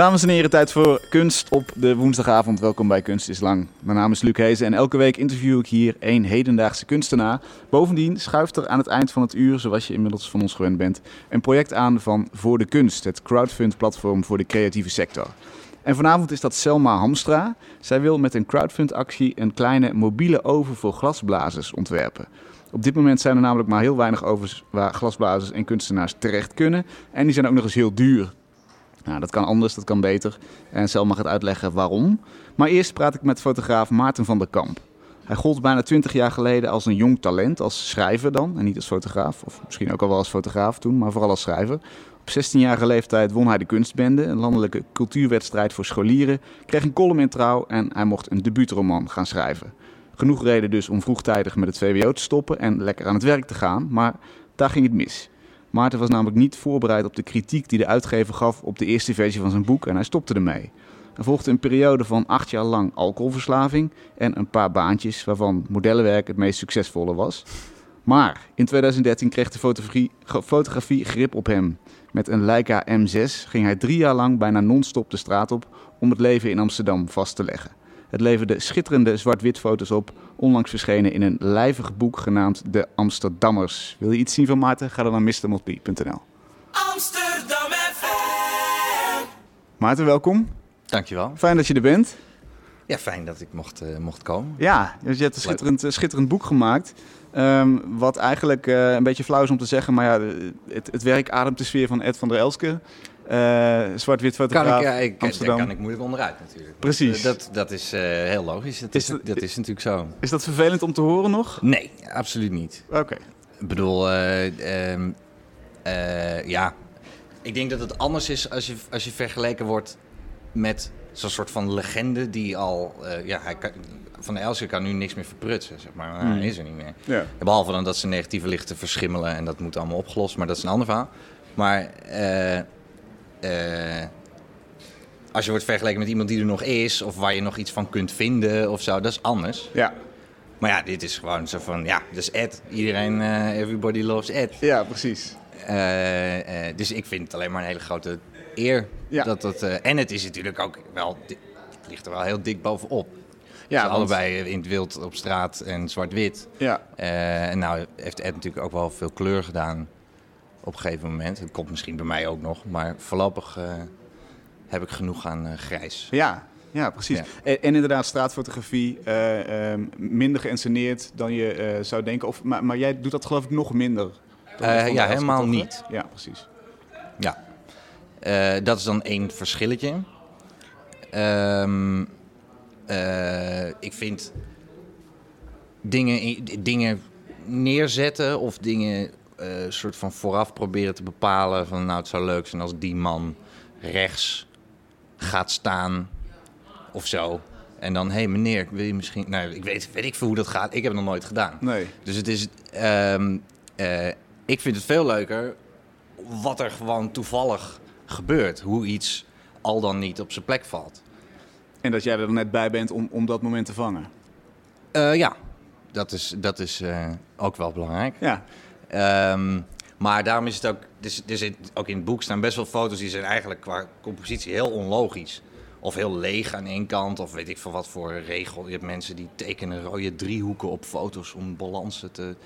Dames en heren, tijd voor kunst op de woensdagavond. Welkom bij Kunst is Lang. Mijn naam is Luc Hezen en elke week interview ik hier een hedendaagse kunstenaar. Bovendien schuift er aan het eind van het uur, zoals je inmiddels van ons gewend bent, een project aan van Voor de Kunst, het crowdfund-platform voor de creatieve sector. En vanavond is dat Selma Hamstra. Zij wil met een crowdfund-actie een kleine mobiele oven voor glasblazers ontwerpen. Op dit moment zijn er namelijk maar heel weinig ovens waar glasblazers en kunstenaars terecht kunnen. En die zijn ook nog eens heel duur. Nou, dat kan anders, dat kan beter. En Selma gaat uitleggen waarom. Maar eerst praat ik met fotograaf Maarten van der Kamp. Hij gold bijna 20 jaar geleden als een jong talent, als schrijver dan, en niet als fotograaf. Of misschien ook al wel als fotograaf toen, maar vooral als schrijver. Op 16-jarige leeftijd won hij de Kunstbende, een landelijke cultuurwedstrijd voor scholieren, kreeg een column in Trouw en hij mocht een debuutroman gaan schrijven. Genoeg reden dus om vroegtijdig met het VWO te stoppen en lekker aan het werk te gaan, maar daar ging het mis. Maarten was namelijk niet voorbereid op de kritiek die de uitgever gaf op de eerste versie van zijn boek en hij stopte ermee. Er volgde een periode van acht jaar lang alcoholverslaving en een paar baantjes waarvan modellenwerk het meest succesvolle was. Maar in 2013 kreeg de fotografie, fotografie grip op hem. Met een Leica M6 ging hij drie jaar lang bijna non-stop de straat op om het leven in Amsterdam vast te leggen. Het leverde schitterende zwart-wit foto's op, onlangs verschenen in een lijvig boek genaamd De Amsterdammers. Wil je iets zien van Maarten? Ga dan naar mrmotley.nl. Amsterdam FM. Maarten, welkom. Dankjewel. Fijn dat je er bent. Ja, fijn dat ik mocht, eh, mocht komen. Ja, dus je hebt een schitterend, eh, schitterend boek gemaakt. Ehm, wat eigenlijk eh, een beetje flauw is om te zeggen, maar ja, het, het werk ademt de sfeer van Ed van der Elske. Eh, Zwart-wit Kan fotograaf, ik, ik, daar Amsterdam. kan ik moeilijk onderuit natuurlijk. Precies. Dat, dat is eh, heel logisch. Dat is, dat is natuurlijk zo. Is dat vervelend om te horen nog? Nee, absoluut niet. Oké. Ik bedoel, eh, eh, ja. Ik denk dat het anders is als je, als je vergeleken wordt met zo'n soort van legende die al... eh, ja, hij kan, van der Elske kan nu niks meer verprutsen, zeg maar. Hmm. Hij is er niet meer. Ja. Behalve dan dat ze negatieve lichten verschimmelen en dat moet allemaal opgelost, maar dat is een ander verhaal. Maar eh, eh, als je wordt vergeleken met iemand die er nog is, of waar je nog iets van kunt vinden of zo, dat is anders. Ja. Maar ja, dit is gewoon zo van, ja, dus Ed. Iedereen, eh, everybody loves Ed. ja, precies. Eh, eh, dus ik vind het alleen maar een hele grote eer. Ja. Dat dat, eh, en het is natuurlijk ook wel, het ligt er wel heel dik bovenop. Ja, want- allebei in het wild op straat en zwart-wit. Ja. Eh, en nou heeft Ed natuurlijk ook wel veel kleur gedaan op een gegeven moment. Het komt misschien bij mij ook nog, maar voorlopig eh, heb ik genoeg aan eh, grijs. Ja, ja precies. Ja. En, en inderdaad, straatfotografie eh, minder geënsceneerd dan je zou denken. Of, maar, maar jij doet dat geloof ik nog minder. ja, helemaal niet. Ja, precies. Ja, dat is dan één verschilletje. Ehm, eh, ik vind dingen, dingen neerzetten of dingen soort van vooraf proberen te bepalen van nou het zou leuk zijn als die man rechts gaat staan of zo. En dan, hé hey, meneer, wil je misschien... Nou, ik weet, weet ik veel hoe dat gaat. Ik heb het nog nooit gedaan. Nee. Dus het is. ehm, eh, ik vind het veel leuker wat er gewoon toevallig gebeurt. Hoe iets al dan niet op zijn plek valt. En dat jij er net bij bent om, om dat moment te vangen. Eh, ja, dat is, dat is eh, ook wel belangrijk. Ja, Ehm, maar daarom is het ook. Dus, dus ook in het boek staan best wel foto's die zijn eigenlijk qua compositie heel onlogisch. Of heel leeg aan één kant, of weet ik veel wat voor regel. Je hebt mensen die tekenen rode driehoeken op foto's om balansen te.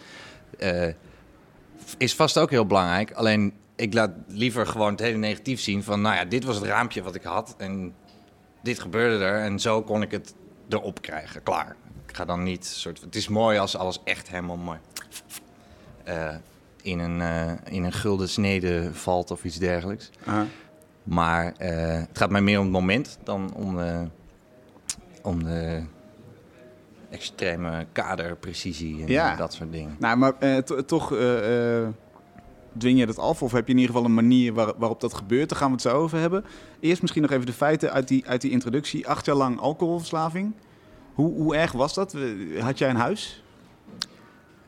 eh, is vast ook heel belangrijk. Alleen ik laat liever gewoon het hele negatief zien van, nou ja, dit was het raampje wat ik had en dit gebeurde er en zo kon ik het erop krijgen. Klaar. Ik ga dan niet soort. Het is mooi als alles echt helemaal mooi in, een, eh, in een gulden snede valt of iets dergelijks. Maar eh, het gaat mij meer om het moment dan om de, om de extreme kaderprecisie en Ja. dat soort dingen. Nou, maar eh, to- toch eh, eh, dwing je dat af? Of heb je in ieder geval een manier waar- waarop dat gebeurt? Daar gaan we het zo over hebben. Eerst misschien nog even de feiten uit die, uit die introductie. Acht jaar lang alcoholverslaving. Hoe, hoe erg was dat? Had jij een huis?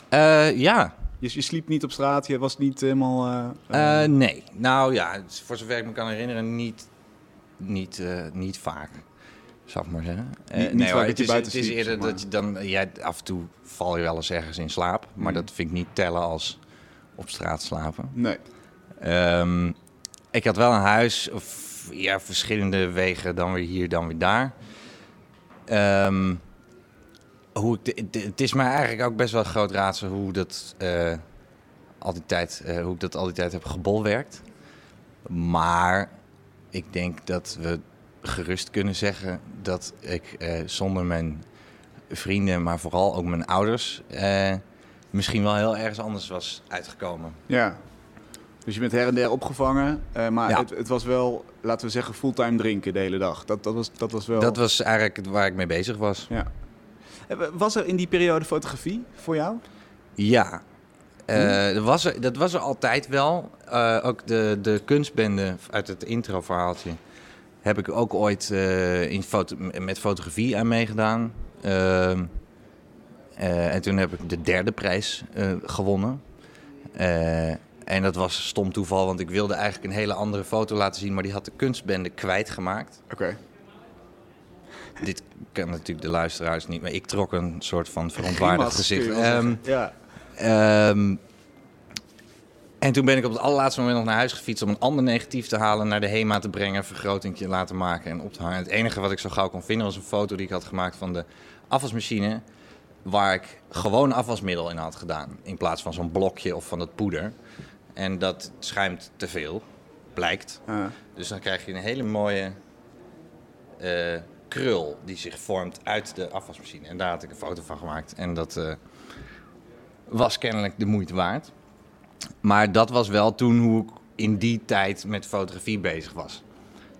Eh, ja, Je, je sliep niet op straat, je was niet helemaal... eh, Eh, eh, nee. Nou ja, voor zover ik me kan herinneren, niet, niet, niet vaak. Zou ik maar zeggen. Niet- niet nee, hoor, het je is, buiten het is eerder zeg maar. dat je dan... Jij, af en toe val je wel eens ergens in slaap. Maar Mhm. dat vind ik niet tellen als op straat slapen. nee. Ehm, ik had wel een huis, of ja, verschillende wegen, dan weer hier, dan weer daar. Ehm, hoe ik de- de- het is mij eigenlijk ook best wel een groot raadsel hoe, dat, eh, al die tijd, eh, hoe ik dat al die tijd heb gebolwerkt. Maar ik denk dat we gerust kunnen zeggen dat ik eh, zonder mijn vrienden, maar vooral ook mijn ouders, misschien wel heel ergens anders was uitgekomen. Ja. Dus je bent her en der opgevangen, maar Ja. het, het was wel, laten we zeggen, fulltime drinken de hele dag. Dat, dat, was, dat was wel... Dat was eigenlijk waar ik mee bezig was. Ja. Eh, Was er in die periode fotografie voor jou? Ja, Eh, dat, was er, dat was er altijd wel. Eh, ook de, de kunstbende uit het introverhaaltje heb ik ook ooit in foto, met fotografie aan meegedaan. Ehm, eh, en toen heb ik de derde prijs gewonnen. En dat was stom toeval, want ik wilde eigenlijk een hele andere foto laten zien, maar die had de kunstbende kwijtgemaakt. Oké. Dit kan natuurlijk de luisteraars niet, maar ik trok een soort van verontwaardigd gezicht. Ehm, ja. Ehm, en toen ben ik op het allerlaatste moment nog naar huis gefietst om een ander negatief te halen, naar de HEMA te brengen, een vergroting te laten maken en op te hangen. Het enige wat ik zo gauw kon vinden was een foto die ik had gemaakt van de afwasmachine, waar ik gewoon afwasmiddel in had gedaan, in plaats van zo'n blokje of van dat poeder. En dat schuimt te veel, blijkt. Dus dan krijg je een hele mooie eh, krul die zich vormt uit de afwasmachine. En daar had ik een foto van gemaakt. En dat eh, was kennelijk de moeite waard. Maar dat was wel toen hoe ik in die tijd met fotografie bezig was.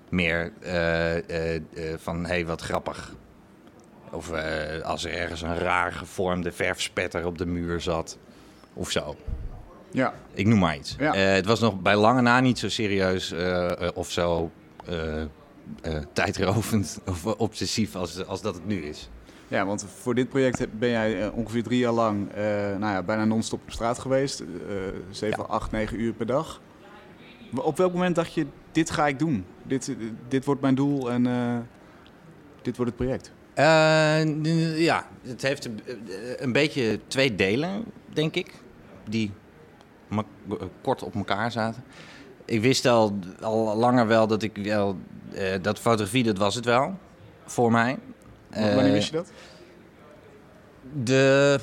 Meer eh, eh, van, hé, hey, wat grappig. Of als er ergens een raar gevormde verfspetter op de muur zat. Of zo. ja. Ik noem maar iets. Ja. Het was nog bij lange na niet zo serieus of zo eh, tijdrovend of obsessief als, als dat het nu is. Ja, want voor dit project ben jij eh, ongeveer drie jaar lang eh, nou ja, bijna non-stop op straat geweest. eh 7, 8, 9 uur per dag. Op welk moment dacht je, dit ga ik doen? Dit, dit wordt mijn doel en dit wordt het project? Ja, het heeft een, een beetje twee delen, denk ik, die kort op elkaar zaten. Ik wist al, al langer wel dat ik wel, eh, dat fotografie, dat was het wel voor mij. Wanneer Eh, wist je dat? De.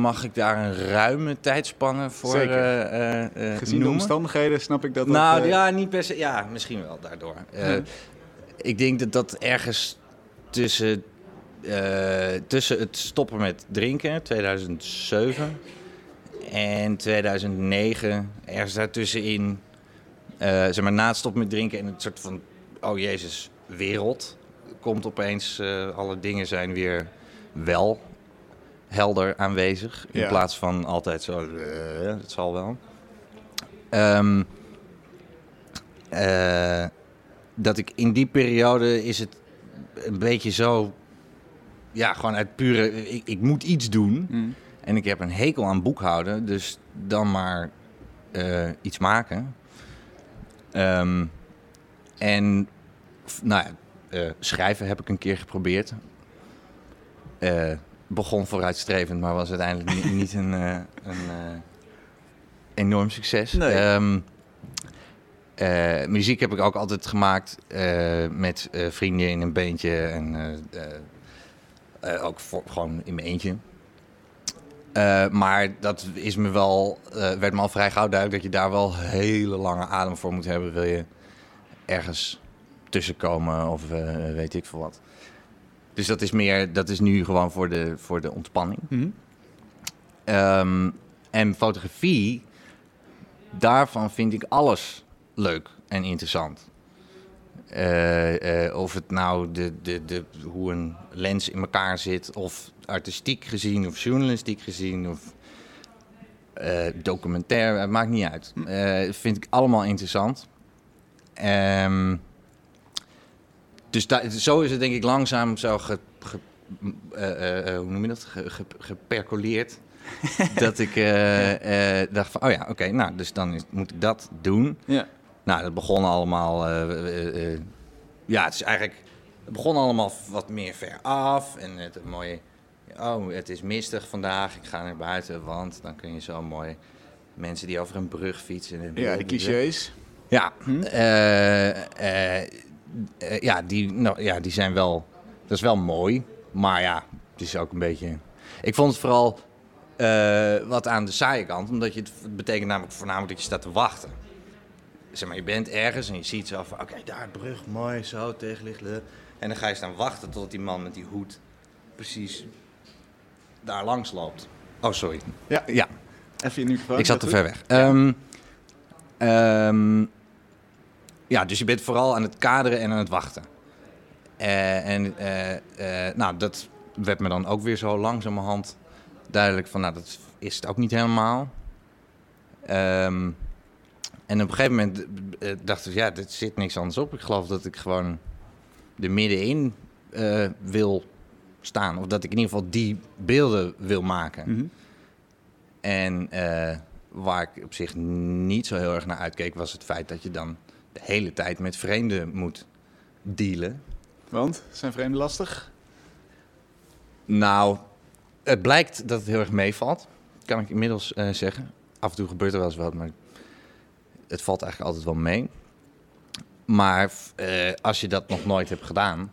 Mag ik daar een ruime tijdspanne voor Zeker. eh, eh, eh, Gezien de noemen? omstandigheden snap ik dat. Nou eh, ja, niet per se. Ja, misschien wel daardoor. Eh. Ik denk dat dat ergens tussen, eh, tussen het stoppen met drinken, 2007, en 2009, ergens daartussenin, eh zeg maar na het stoppen met drinken en het soort van, oh jezus, wereld, komt opeens, eh, alle dingen zijn weer wel helder aanwezig, in Ja. plaats van altijd zo, eh, het zal wel. Ehm, eh, dat ik in die periode is het een beetje zo, ja, gewoon uit pure, ik, ik moet iets doen. mm. En ik heb een hekel aan boekhouden, dus dan maar eh, iets maken. Ehm, en nou ja, eh, schrijven heb ik een keer geprobeerd. Eh, begon vooruitstrevend, maar was uiteindelijk niet, niet een, een enorm succes. Nee. Ehm, eh, muziek heb ik ook altijd gemaakt met vrienden in een beentje en ook voor, gewoon in mijn eentje. Eh, maar dat is me wel, eh, werd me al vrij gauw duidelijk dat je daar wel hele lange adem voor moet hebben. Wil je ergens tussenkomen of eh, weet ik veel wat. Dus dat is meer, dat is nu gewoon voor de, voor de ontspanning. Mhm. Ehm, en fotografie, daarvan vind ik alles leuk en interessant. Eh, eh, of het nou de, de, de, hoe een lens in elkaar zit, of artistiek gezien, of journalistiek gezien, of eh, documentair, het maakt niet uit. Eh, vind ik allemaal interessant. Ehm, dus zo is het denk ik langzaam zo ge, ge- hoe noem je dat? Ge, ge- gepercoleerd. dat ik dacht van, oh ja, oké, nou, dus dan is, moet ik dat doen. Ja. Nou, dat begon allemaal. eh, eh, eh, ja, het is eigenlijk. Het begon allemaal wat meer ver af. En het mooie. Oh, het is mistig vandaag. Ik ga naar buiten, want dan kun je zo mooi mensen die over een brug fietsen. ja, de clichés. Ja, eh, ja, die, nou, ja, die zijn wel. Dat is wel mooi. Maar ja, het is ook een beetje. Ik vond het vooral wat aan de saaie kant. Omdat je het betekent namelijk voornamelijk dat je staat te wachten. Zeg maar, je bent ergens en je ziet zo van... Oké, daar brug, mooi, zo, tegenlicht. le. En dan ga je staan wachten totdat die man met die hoed precies daar langs loopt. Oh, sorry. Ja, Ja, even je microfoon. ik zat te ver weg. Ehm, ehm, ja, dus je bent vooral aan het kaderen en aan het wachten. Eh, en eh, eh, nou, dat werd me dan ook weer zo langzamerhand duidelijk van, nou, dat is het ook niet helemaal. Ehm, en op een gegeven moment eh, dacht ik, ja, dit zit niks anders op. Ik geloof dat ik gewoon er middenin eh, wil staan. Of dat ik in ieder geval die beelden wil maken. Mhm. En eh, waar ik op zich niet zo heel erg naar uitkeek, was het feit dat je dan de hele tijd met vreemden moet dealen. Want, zijn vreemden lastig? Nou, het blijkt dat het heel erg meevalt, kan ik inmiddels eh, zeggen. Af en toe gebeurt er wel eens wat, maar het valt eigenlijk altijd wel mee. Maar eh, als je dat nog nooit hebt gedaan,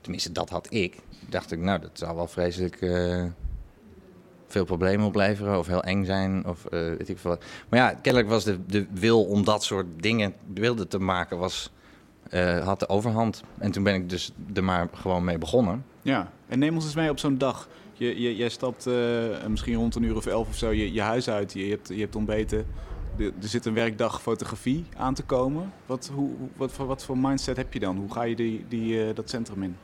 tenminste dat had ik, dacht ik, nou, dat zou wel vreselijk eh, veel problemen opleveren of heel eng zijn of eh, weet ik veel wat. Maar ja, kennelijk was de, de wil om dat soort dingen wilde te maken, was, had de overhand. En toen ben ik dus er maar gewoon mee begonnen. Ja, en neem ons eens mee op zo'n dag. Je, je, jij stapt misschien rond een uur of elf of zo je, je huis uit. Je, hebt, je hebt ontbeten. Er zit een werkdag fotografie aan te komen. Wat, hoe, wat, wat voor mindset heb je dan? Hoe ga je die, die, eh, dat centrum in?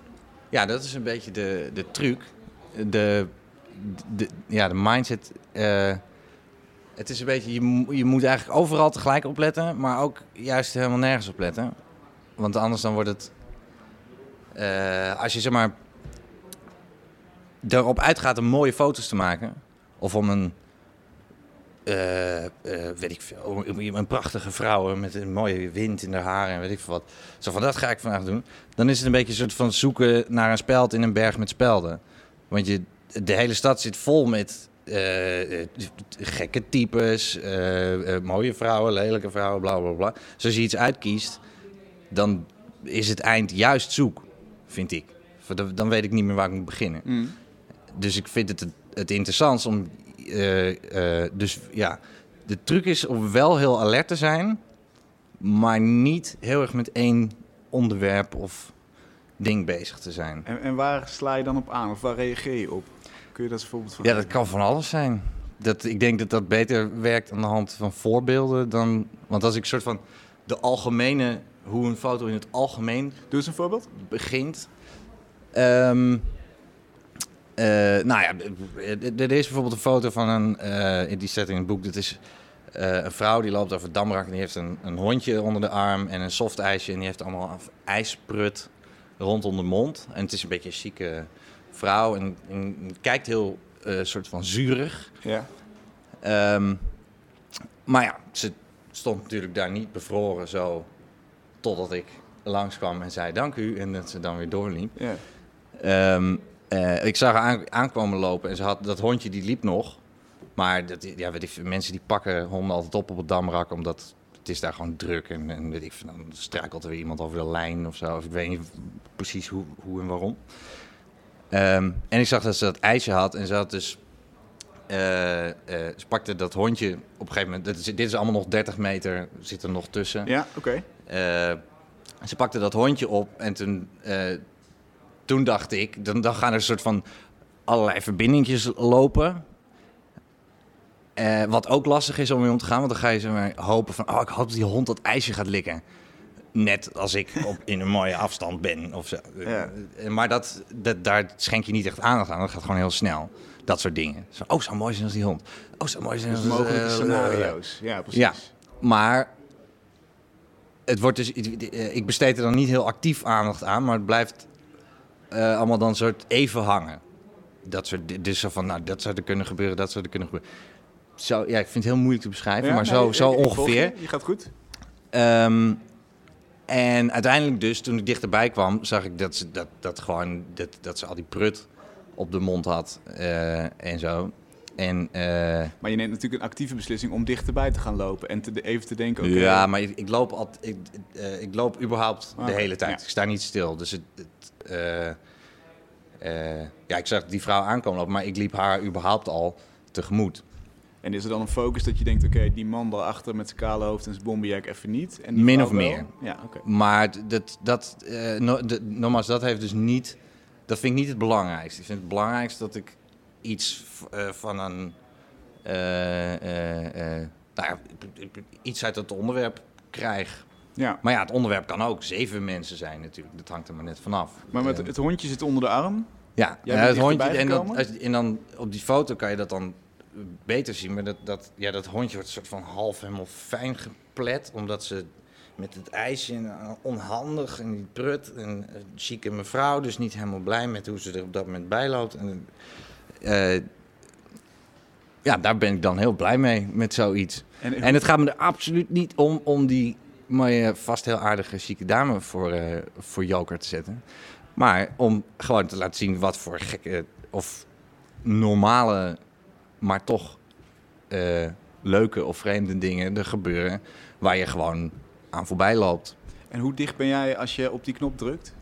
Ja, dat is een beetje de, de truc. De, de, ja, de mindset. eh, het is een beetje, je, je moet eigenlijk overal tegelijk opletten, maar ook juist helemaal nergens opletten. Want anders dan wordt het. eh, als je zeg maar erop uitgaat om mooie foto's te maken, of om een. Eh, eh, weet ik veel, een prachtige vrouw met een mooie wind in haar haar en weet ik veel wat. Zo van dat ga ik vandaag doen dan is het een beetje een soort van zoeken naar een speld in een berg met spelden. Want je, de hele stad zit vol met eh, gekke types, mooie vrouwen, lelijke vrouwen, bla bla bla. Dus als je iets uitkiest, dan is het eind juist zoek, vind ik. Dan weet ik niet meer waar ik moet beginnen. Dus ik vind het het, het interessantst om. Eh, eh, dus ja, de truc is om wel heel alert te zijn, maar niet heel erg met één onderwerp of ding bezig te zijn. En, en waar sla je dan op aan? Of waar reageer je op? Kun je dat eens een voorbeeld van Ja, dat kan van alles zijn. Dat, ik denk dat dat beter werkt aan de hand van voorbeelden dan. Want als ik soort van de algemene, hoe een foto in het algemeen Doe eens een voorbeeld. begint. Eh, nou ja, er is bijvoorbeeld een foto van een, eh, die staat in het boek, dat is eh, een vrouw die loopt over het Damrak en die heeft een, een hondje onder de arm en een soft ijsje en die heeft allemaal ijsprut rondom de mond. En het is een beetje een chique vrouw en, en kijkt heel eh, soort van zurig. Ja. Ehm, maar ja, ze stond natuurlijk daar niet bevroren zo totdat ik langskwam en zei dank u en dat ze dan weer doorliep. ja. Ehm, eh, ik zag haar aan, aankomen lopen en ze had, dat hondje die liep nog. Maar dat, ja, weet ik, mensen die pakken honden altijd op op het damrak omdat het is daar gewoon druk. En, en weet ik, dan struikelt er weer iemand over de lijn of zo. Of ik weet niet precies hoe, hoe en waarom. Ehm, en ik zag dat ze dat ijsje had en ze had dus... eh, eh, ze pakte dat hondje op een gegeven moment... Dit is, dit is allemaal nog 30 meter, zit er nog tussen. Ja, oké. Ze pakte dat hondje op en toen, toen dacht ik, dan, dan gaan er een soort van allerlei verbindingjes lopen. Eh, wat ook lastig is om mee om te gaan, want dan ga je zo maar hopen van, oh, ik hoop dat die hond dat ijsje gaat likken. Net als ik op, in een mooie afstand ben of zo. Ja. Eh, Maar dat, dat, daar schenk je niet echt aandacht aan. Dat gaat gewoon heel snel. Dat soort dingen. Zo, oh, zou mooi zijn als die hond. Oh, zou mooi zijn Dus als... mogelijke eh, scenario's. Ja, precies. Ja. Maar het wordt dus, eh, ik besteed er dan niet heel actief aandacht aan, maar het blijft eh, allemaal dan soort even hangen. Dat soort, dus zo van, nou, dat zou er kunnen gebeuren, dat zou er kunnen gebeuren. Zo, ja, ik vind het heel moeilijk te beschrijven, Ja, maar nee, zo, zo ongeveer. Je. je gaat goed. Ehm, en uiteindelijk dus, toen ik dichterbij kwam, zag ik dat ze, dat, dat gewoon, dat, dat ze al die prut op de mond had eh, en zo. En eh, Maar je neemt natuurlijk een actieve beslissing om dichterbij te gaan lopen en te, even te denken, ja, maar ik, ik loop altijd, ik, eh, ik loop überhaupt Ah, de hele tijd. ja. Ik sta niet stil. Dus het, het, eh, ja, ik zag die vrouw aankomen lopen, maar ik liep haar überhaupt al tegemoet. En is er dan een focus dat je denkt, oké, die man daarachter met zijn kale hoofd en zijn bomberjack even niet? En die Min of wel? meer. Ja, oké. Maar dat, dat, no, de, nogmaals, dat heeft dus niet, dat vind ik niet het belangrijkste. Ik vind het belangrijkste dat ik iets eh, van een, eh, eh, nou ja, iets uit het onderwerp krijg. Ja, Maar ja, het onderwerp kan ook zeven mensen zijn natuurlijk. Dat hangt er maar net vanaf. maar met, het hondje zit onder de arm. ja, Jij het hondje. En, dat, dan op die foto kan je dat dan beter zien. Maar dat, dat, ja, dat hondje wordt soort van half helemaal fijn geplet. Omdat ze met het ijsje en, onhandig en die prut. En een chique mevrouw, dus niet helemaal blij met hoe ze er op dat moment bij loopt. En, ja, daar ben ik dan heel blij mee met zoiets. En, En het gaat me er absoluut niet om om die mooie, vast heel aardige, chique dame voor, eh, voor joker te zetten. Maar om gewoon te laten zien wat voor gekke of normale, maar toch eh, leuke of vreemde dingen er gebeuren waar je gewoon aan voorbij loopt. en hoe dicht ben jij als je op die knop drukt?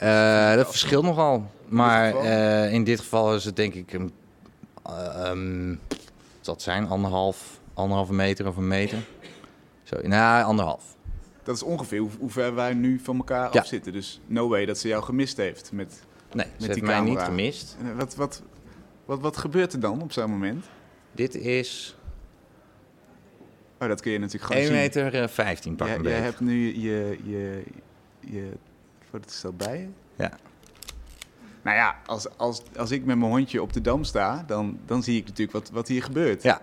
Eh, dat verschilt nogal. Maar eh, in dit geval is het denk ik een, eh, ehm, het zijn, anderhalf, anderhalve meter of een meter. Zo, nou, anderhalf. Dat is ongeveer hoe, hoe ver wij nu van elkaar Ja. af zitten. Dus no way dat ze jou gemist heeft. Met, Nee, ze die heeft mij niet gemist. en wat, wat, wat, wat gebeurt er dan op zo'n moment? Dit is Oh, dat kun je natuurlijk gewoon 1 zien. meter eh, 15 pak Jij, beetje. hebt nu je, je, je fotostel bij je. Ja. Nou ja, als, als, als ik met mijn hondje op de dam sta, dan, dan zie ik natuurlijk wat, wat hier gebeurt. Ja,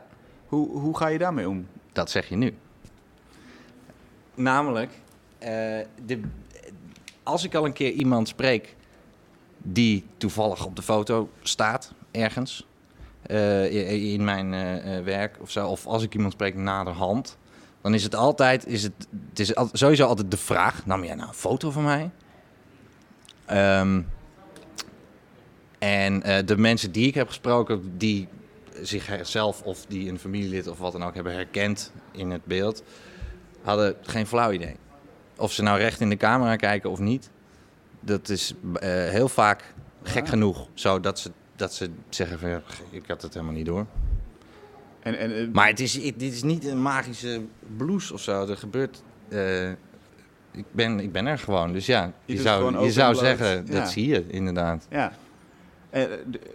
Hoe, hoe ga je daarmee om? dat zeg je nu. Namelijk, eh, de, als ik al een keer iemand spreek die toevallig op de foto staat ergens eh, in mijn eh, werk of zo, of als ik iemand spreek naderhand, dan is het altijd, is het, het is al- sowieso altijd de vraag: nam jij nou een foto van mij? Ehm, en eh, de mensen die ik heb gesproken, die zichzelf of die een familielid of wat dan ook hebben herkend in het beeld, hadden geen flauw idee. Of ze nou recht in de camera kijken of niet, dat is eh, heel vaak gek Ja. genoeg zo dat ze, dat ze zeggen van ik had het helemaal niet door. En, en, eh, Maar het is, dit is niet een magische blouse of zo. Er gebeurt. Ik, ben, ik ben er gewoon. Dus ja, Je zou, je zou zeggen, Ja. dat zie je inderdaad. Ja. Eh,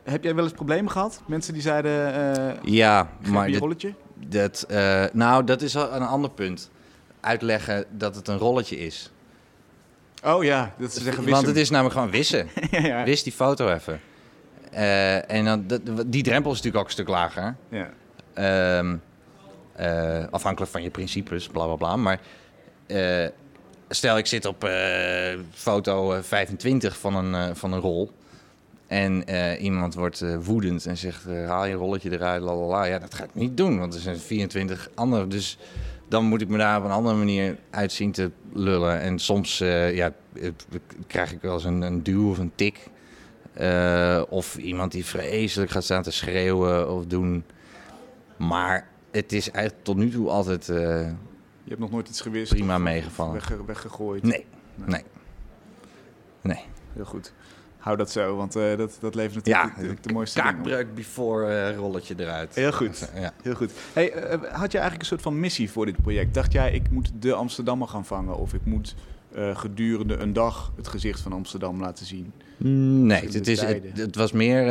heb jij wel eens problemen gehad? Mensen die zeiden, eh Ja, maar dit- rolletje? dat, eh, nou, dat is al een ander punt. Uitleggen dat het een rolletje is. Oh ja, dat ze zeggen Want wissem. het is namelijk gewoon wissen. ja, ja. Wis die foto even. En dan, dat, die drempel is natuurlijk ook een stuk lager. ja. Ehm, eh, afhankelijk van je principes, bla bla bla. Maar stel ik zit op eh, foto eh, 25 van een, eh, van een rol. En eh, iemand wordt eh, woedend en zegt: eh, haal je rolletje eruit, la la la. Ja, dat ga ik niet doen, want er zijn 24 andere. Dus dan moet ik me daar op een andere manier uit zien te lullen. En soms eh, ja, eh, krijg ik wel eens een, een duw of een tik. Eh, of iemand die vreselijk gaat staan te schreeuwen of doen. Maar het is eigenlijk tot nu toe altijd eh, Je hebt nog nooit iets gewist? prima meegevallen. Wegge- weggegooid? Nee, nee. Nee. Heel goed. Hou dat zo, want eh, dat, dat levert natuurlijk Ja, de, de, de mooiste. Kaakbreuk before eh, rolletje eruit. Heel goed. Ja. Heel goed. Hey, eh, had je eigenlijk een soort van missie voor dit project? Dacht jij, ik moet de Amsterdammer gaan vangen? Of ik moet gedurende een dag het gezicht van Amsterdam laten zien? Nee, Verschillende het, is, het, het was meer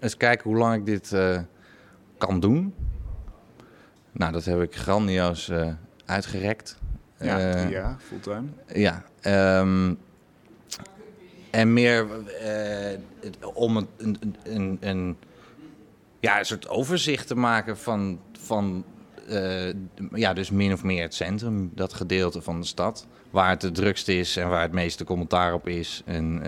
eens kijken hoe lang ik dit kan doen. Nou, dat heb ik grandioos uitgerekt. Ja, Eh, jaar, fulltime. Ja. ehm, en meer eh, om een, een, een, een, ja, een soort overzicht te maken van, van eh, ja, dus min of meer het centrum, dat gedeelte van de stad. Waar het het drukste is en waar het meeste commentaar op is. En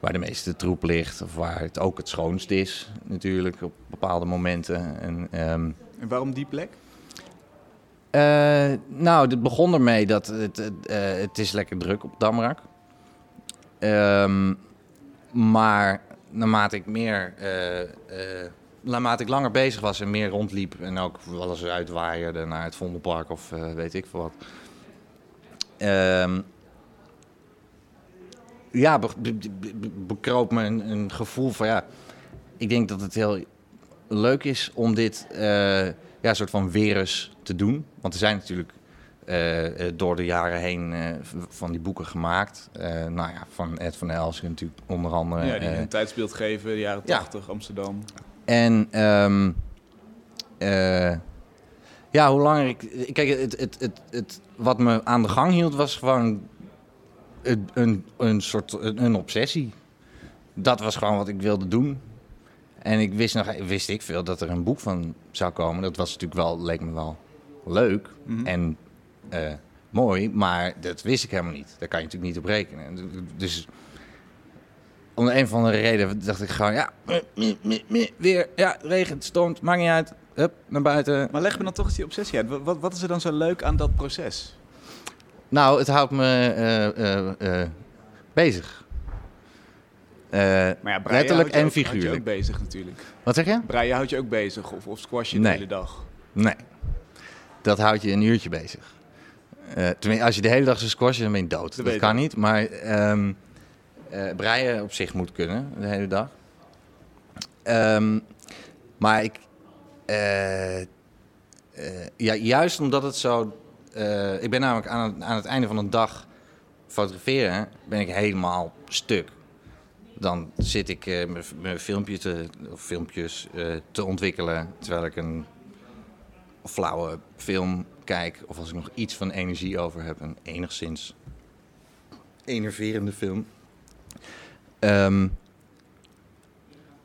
waar de meeste troep ligt. Of waar het ook het schoonst is, natuurlijk, op bepaalde momenten. En, ehm, En waarom die plek? Eh, nou, het begon ermee dat het, eh, het is lekker druk op Damrak. Ehm maar naarmate ik meer eh, naarmate ik langer bezig was en meer rondliep en ook wel eens uitwaaierde naar het Vondelpark of weet ik veel wat. Ehm, ja, be, be- be- be- bekroop me een, een gevoel van ja, ik denk dat het heel leuk is om dit ja, een soort van eens te doen. Want er zijn natuurlijk eh, eh, door de jaren heen eh, van die boeken gemaakt. Eh, nou ja, van Ed van Elsen natuurlijk onder andere. Ja, die een tijdsbeeld geven, de jaren ja. 80, Amsterdam. en ehm, eh, ja, hoe langer ik. Kijk, het, het, het, het, wat me aan de gang hield was gewoon een, een, een soort een, een obsessie. Dat was gewoon wat ik wilde doen. En ik wist nog, wist ik veel dat er een boek van zou komen. Dat was natuurlijk wel, leek me wel leuk Mhm. en eh, mooi, maar dat wist ik helemaal niet. Daar kan je natuurlijk niet op rekenen. Dus om een of andere reden dacht ik gewoon, ja, weer, ja, regent, stormt, maakt niet uit. Hup, naar buiten. Maar leg me dan toch eens die obsessie uit. Wat, wat is er dan zo leuk aan dat proces? Nou, het houdt me eh, eh, bezig. Eh, Maar ja, breien Letterlijk je en ook- je figuurlijk. ook bezig natuurlijk. wat zeg je? Breien houdt je ook bezig of, of squash je de Nee. hele dag. Nee. Dat houdt je een uurtje bezig. Eh, tenminste, als je de hele dag zo squasht, dan ben je dood. Dat, kan niet. Maar ehm eh, breien op zich moet kunnen, de hele dag. Ehm, maar ik... ja, juist omdat het zo... eh, ik ben namelijk aan het, aan het einde van een dag fotograferen, ben ik helemaal stuk. Dan zit ik eh, mijn- filmpje te, of filmpjes eh, te ontwikkelen, terwijl ik een flauwe film kijk, of als ik nog iets van energie over heb, een enigszins enerverende film. Ehm,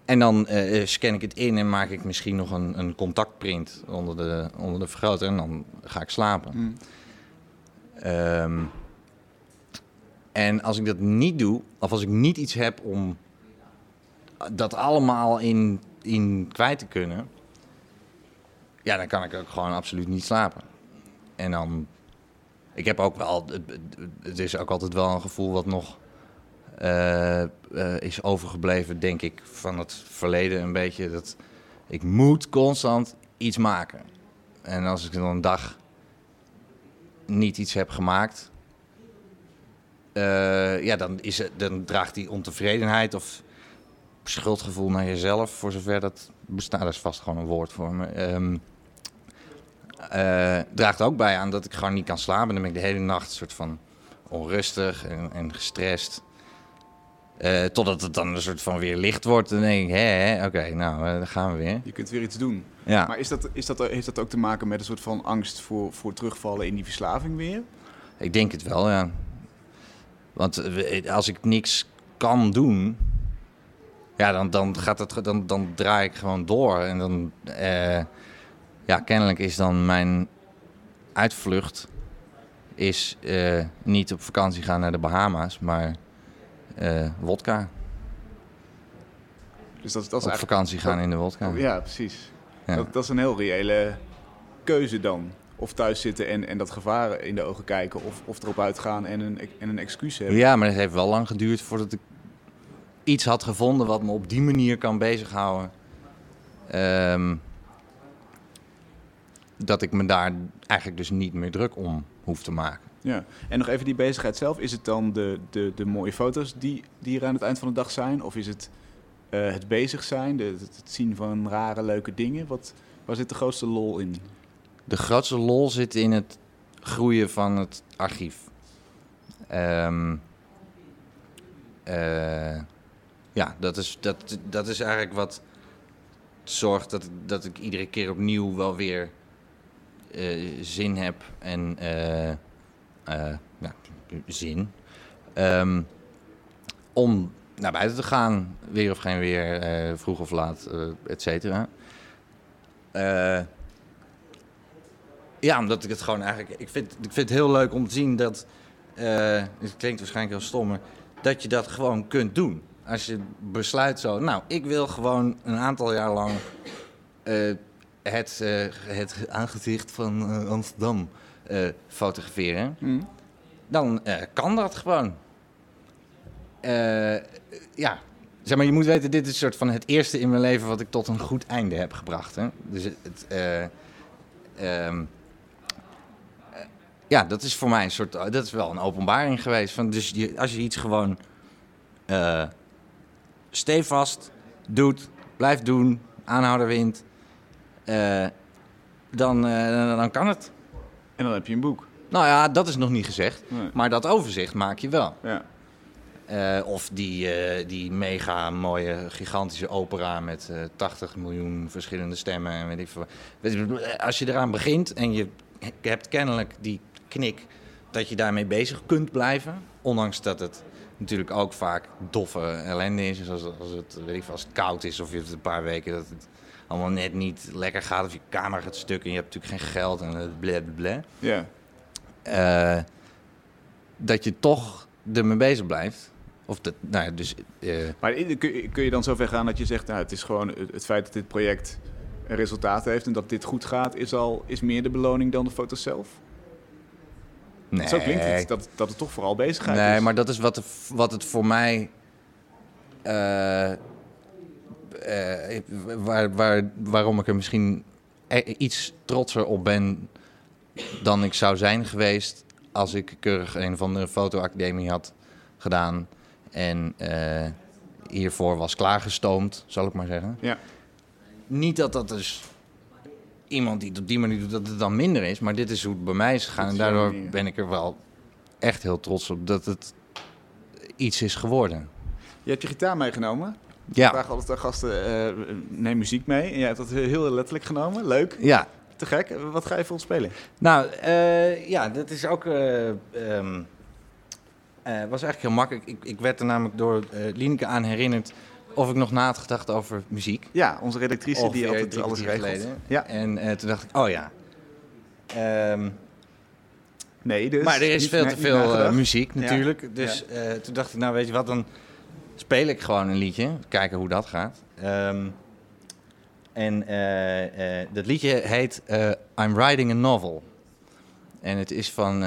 en dan eh, scan ik het in en maak ik misschien nog een, een contactprint onder de, onder de vergroter en dan ga ik slapen. Hm. Ehm, en als ik dat niet doe, of als ik niet iets heb om dat allemaal in, in kwijt te kunnen, ja, dan kan ik ook gewoon absoluut niet slapen. En dan, ik heb ook wel, het, is ook altijd wel een gevoel wat nog eh, eh, is overgebleven, denk ik, van het verleden een beetje. Dat ik moet constant iets maken. En als ik dan een dag niet iets heb gemaakt, eh, ja, dan, is het, dan draagt die ontevredenheid of schuldgevoel naar jezelf, voor zover dat bestaat, dat is vast gewoon een woord voor me. ehm, eh, draagt ook bij aan dat ik gewoon niet kan slapen. Dan ben ik de hele nacht soort van onrustig en, en gestrest. Eh, totdat het dan een soort van weer licht wordt. Dan denk ik, hè oké, nou, dan gaan we weer. Je kunt weer iets doen. Ja. Maar is dat, is dat, heeft dat ook te maken met een soort van angst voor, voor terugvallen in die verslaving weer? Ik denk het wel, ja. Want eh, als ik niks kan doen, ja, dan, dan, gaat het, dan, dan draai ik gewoon door. En dan, eh, ja, kennelijk is dan mijn uitvlucht is eh, niet op vakantie gaan naar de Bahama's, maar eh wodka. Dus dat, dat is Op eigenlijk... vakantie gaan in de wodka. Ja, precies. Ja. Dat, dat is een heel reële keuze dan. Of thuis zitten en, en dat gevaar in de ogen kijken. Of, of erop uitgaan en een, en een excuus hebben. Ja, maar het heeft wel lang geduurd voordat ik iets had gevonden wat me op die manier kan bezighouden. Ehm, dat ik me daar eigenlijk dus niet meer druk om hoef te maken. Ja. En nog even die bezigheid zelf. Is het dan de, de, de mooie foto's die, die er aan het eind van de dag zijn? Of is het eh, het bezig zijn, de, het, het zien van rare, leuke dingen? Wat, waar zit de grootste lol in? De grootste lol zit in het groeien van het archief. Ehm, eh, ja, dat is, dat, dat is eigenlijk wat zorgt dat, dat ik iedere keer opnieuw wel weer eh, zin heb en eh, ja, zin Ehm, om naar buiten te gaan, weer of geen weer, vroeg of laat, et cetera. Ja, omdat ik het gewoon eigenlijk. Ik vind, ik vind het heel leuk om te zien dat. eh, het klinkt waarschijnlijk heel stom, maar dat je dat gewoon kunt doen. Als je besluit zo. Nou, ik wil gewoon een aantal jaar lang. eh, het, eh, het aangezicht van Amsterdam fotograferen. Hm? Dan kan dat gewoon. Ja, Zeg maar, je moet weten, dit is een soort van het eerste in mijn leven wat ik tot een goed einde heb gebracht. Hè? Dus het, eh, ehm, eh, ja, dat is voor mij een soort, dat is wel een openbaring geweest. Van, dus je, als je iets gewoon eh stevast doet, blijft doen, aanhouder wint, eh, dan, eh, dan kan het. En dan heb je een boek. Nou ja, dat is nog niet gezegd. Nee. Maar dat overzicht maak je wel. Ja. Eh, of die, eh, die mega mooie, gigantische opera met eh 80 miljoen verschillende stemmen en weet ik veel. Als je eraan begint en je hebt kennelijk die knik dat je daarmee bezig kunt blijven, ondanks dat het natuurlijk ook vaak doffe ellende is, zoals als het, weet ik als het koud is of je hebt een paar weken dat het allemaal net niet lekker gaat of je kamer gaat stuk en je hebt natuurlijk geen geld en ble Ja. eh, dat je toch ermee bezig blijft. Of dat, nou ja, dus. eh, Maar in- kun je, kun je dan zover gaan dat je zegt, nou, het is gewoon het, het feit dat dit project een resultaat heeft en dat dit goed gaat, is al is meer de beloning dan de foto zelf? Nee. Zo klinkt het, dat, dat het toch vooral bezigheid Nee, is. maar dat is wat, de, wat het voor mij. eh, eh, waar, waar, waarom ik er misschien e- iets trotser op ben dan ik zou zijn geweest als ik keurig een van de fotoacademie had gedaan en eh, hiervoor was klaargestoomd, zal ik maar zeggen. Ja. Niet dat dat dus iemand die het op die manier doet, dat het dan minder is. Maar dit is hoe het bij mij is gegaan. En daardoor ben ik er wel echt heel trots op dat het iets is geworden. Je hebt je gitaar meegenomen. Ik Ja, vraag altijd aan gasten, eh, neem muziek mee. En jij hebt dat heel letterlijk genomen. Leuk. ja. Te gek. Wat ga je voor ons spelen? Nou, eh, ja, dat is ook. eh, was eigenlijk heel makkelijk. Ik, ik werd er namelijk door Lineke aan herinnerd of ik nog na had gedacht over muziek. Ja, onze redactrice die Ongeveer altijd alles regelt. geleden. Ja. En eh, toen dacht ik, oh ja. Ehm, Nee, dus maar er is veel te veel eh, muziek Ja. natuurlijk. Dus eh, toen dacht ik, nou weet je wat, dan speel ik gewoon een liedje. Kijken hoe dat gaat. Ehm, en dat liedje heet I'm Writing a Novel. En het is van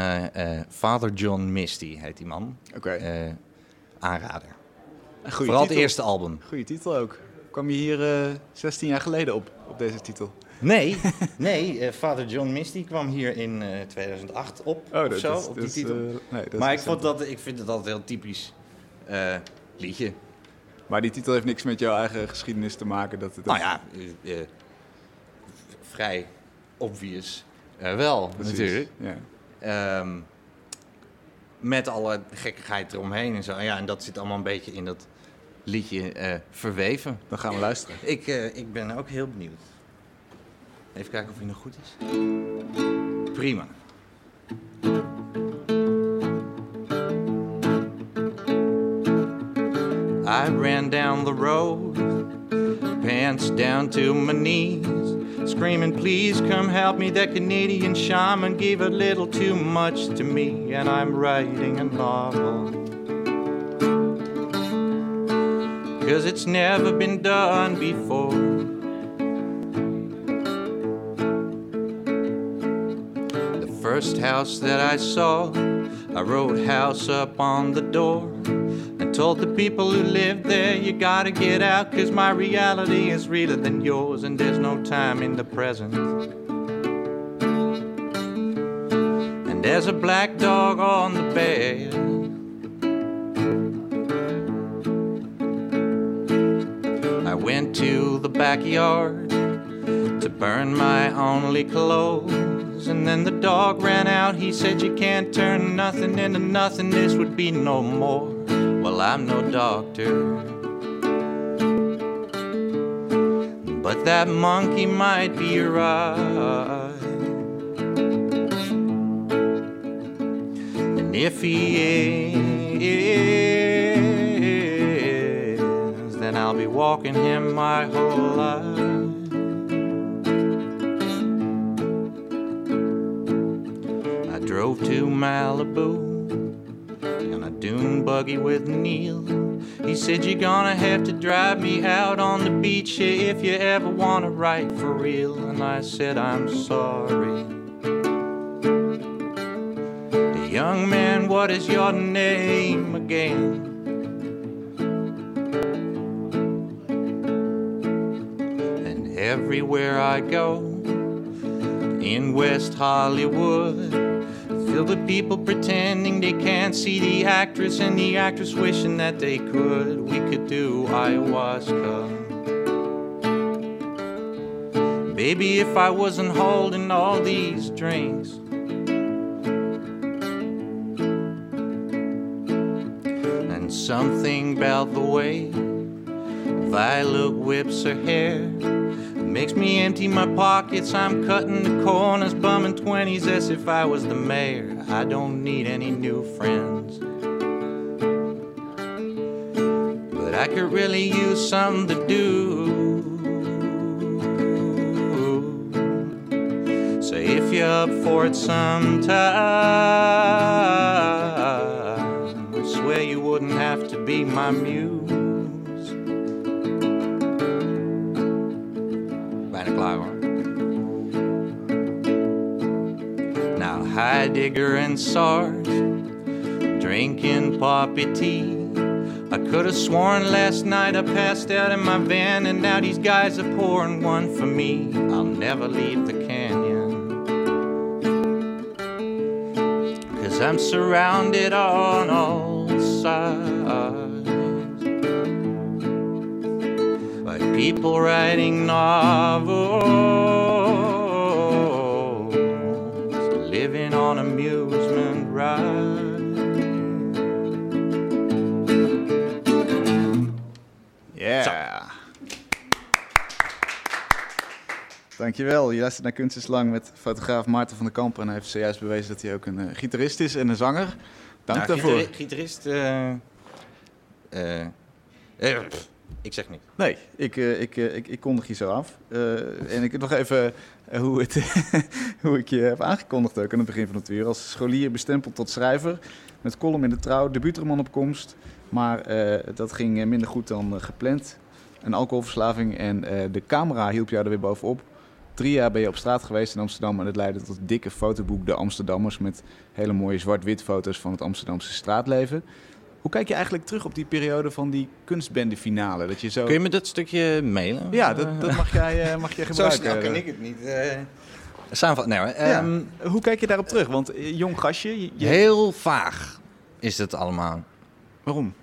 Father John Misty, heet die man. Oké. Eh, aanrader. Goeie Vooral het eerste album. Goeie titel ook. Kwam je hier eh 16 jaar geleden op, op deze titel? Nee, nee eh, Father John Misty kwam hier in eh, 2008 op. Oh, of dat zo, is, op die is, titel. eh, nee, maar ik, vond dat, ik vind het altijd heel typisch eh, liedje. Maar die titel heeft niks met jouw eigen geschiedenis te maken. Dat, dat, Nou ja, eh, eh, vrij obvious eh, wel, precies. natuurlijk. Ja. Ehm, met alle gekkigheid eromheen en zo. Ja, en dat zit allemaal een beetje in dat liedje eh, verweven. Dan gaan we luisteren. Ik, eh, ik ben ook heel benieuwd. Even kijken of hij nog goed is. Prima. I ran down the road, pants down to my knees, screaming, Please come help me. That Canadian shaman gave a little too much to me, and I'm writing a novel. Cause it's never been done before. The first house that I saw, I wrote house up on the door. Told the people who lived there, you gotta get out, cause my reality is realer than yours, and there's no time in the present. And there's a black dog on the bed. I went to the backyard to burn my only clothes. And then the dog ran out. He said, You can't turn nothing into nothing. This would be no more. I'm no doctor. But that monkey might be right. And if he is, then I'll be walking him my whole life. I drove to Malibu dune buggy with Neil. He said, You're gonna have to drive me out on the beach if you ever wanna write for real. And I said, I'm sorry. The young man, what is your name again? And everywhere I go, in West Hollywood, feel the people pretending they can't see the actress and the actress wishing that they could. We could do ayahuasca. Baby, if I wasn't holding all these drinks. And something about the way Violet whips her hair makes me empty my pockets. I'm cutting the corners, bumming 20s as if I was the mayor. I don't need any new friends. But I could really use something to do. So if you're up for it sometime, I swear you wouldn't have to be my muse. Heidegger and Sartre drinking poppy tea. I could have sworn last night I passed out in my van, and now these guys are pouring one for me. I'll never leave the canyon. Cause I'm surrounded on all sides by people writing novels, Dankjewel. Je luistert naar Kunst is Lang met fotograaf Maarten van der Kamp. En hij heeft zojuist bewezen dat hij ook een eh, gitarist is en een zanger. Dank Nou, daarvoor. gitari- Gitarist, pff, ik zeg niet. Nee, ik, ik, ik, ik kondig je zo af. En ik nog even hoe, het, hoe ik je heb aangekondigd ook aan het begin van het uur. Als scholier bestempeld tot schrijver. Met column in de trouw, debuutroman op komst. Maar dat ging minder goed dan gepland. Een alcoholverslaving en de camera hielp jou er weer bovenop. Drie jaar ben je op straat geweest in Amsterdam en het leidde tot het dikke fotoboek De Amsterdammers. Met hele mooie zwart-wit foto's van het Amsterdamse straatleven. Hoe kijk je eigenlijk terug op die periode van die kunstbendefinale? Dat je zo... Kun je me dat stukje mailen? Ja, dat, dat mag, jij, eh, mag jij Zo gebruiken. snel kan ik het niet. eh samenvat. Nee, hoor, Ja. ehm, Hoe kijk je daarop terug? Want eh, jong gastje, je- Heel vaag is het allemaal. waarom?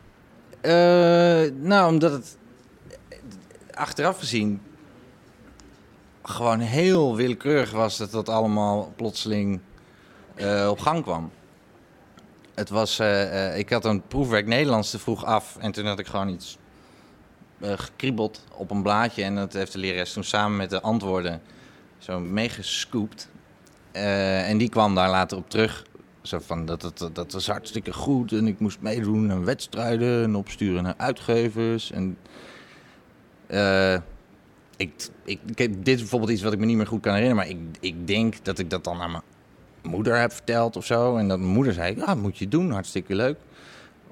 Eh, nou, omdat het achteraf gezien gewoon heel willekeurig was dat dat allemaal plotseling eh, op gang kwam. Het was, eh, eh, ik had een proefwerk Nederlands te vroeg af en toen had ik gewoon iets gekriebeld op een blaadje en dat heeft de lerares toen samen met de antwoorden zo meegescoopt. En die kwam daar later op terug. Zo van, dat, dat, dat was hartstikke goed en ik moest meedoen aan wedstrijden en opsturen naar uitgevers. En, ik, ik, ik heb- dit is bijvoorbeeld iets wat ik me niet meer goed kan herinneren, maar ik, ik denk dat ik dat dan aan mijn moeder heb verteld of zo. En dat mijn moeder zei, ja, moet je doen, hartstikke leuk.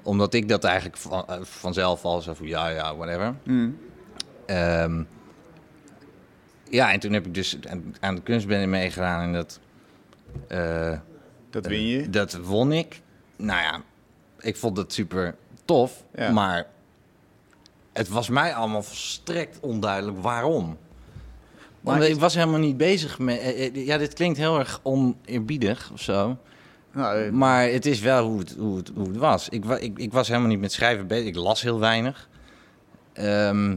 Omdat ik dat eigenlijk van, eh, vanzelf al zo van, ja, ja, whatever. Mm. Ehm, ja, en toen heb ik dus aan, de kunstbende meegedaan en dat... eh, Dat win je. dat won ik. Nou ja, ik vond het super tof. Ja. Maar het was mij allemaal volstrekt onduidelijk waarom. Maar Want ik was helemaal niet bezig met... eh, eh, Ja, dit klinkt heel erg oneerbiedig of zo. Nou, eh, Maar het is wel hoe het, hoe het, hoe het was. Ik, ik, ik was helemaal niet met schrijven bezig. Ik las heel weinig. Ehm,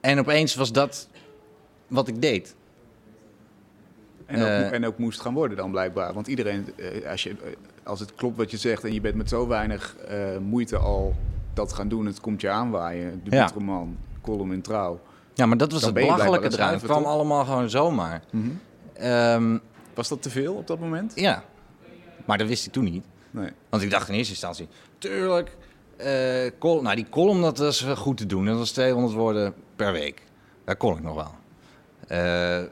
en opeens was dat wat ik deed. en, ook, en ook moest gaan worden dan blijkbaar. Want iedereen, als, je, als het klopt wat je zegt en je bent met zo weinig eh, moeite al dat gaan doen, het komt je aanwaaien. Debuutroman, column in trouw. Ja, maar dat was Dan het belachelijke eraan. aan Het kwam allemaal gewoon zomaar. Mhm. Ehm, Was dat te veel op dat moment? ja, maar dat wist ik toen niet. Nee. Want ik dacht in eerste instantie, tuurlijk, eh, col- nou die column dat was goed te doen. Dat was 200 woorden per week. Daar kon ik nog wel. Eh,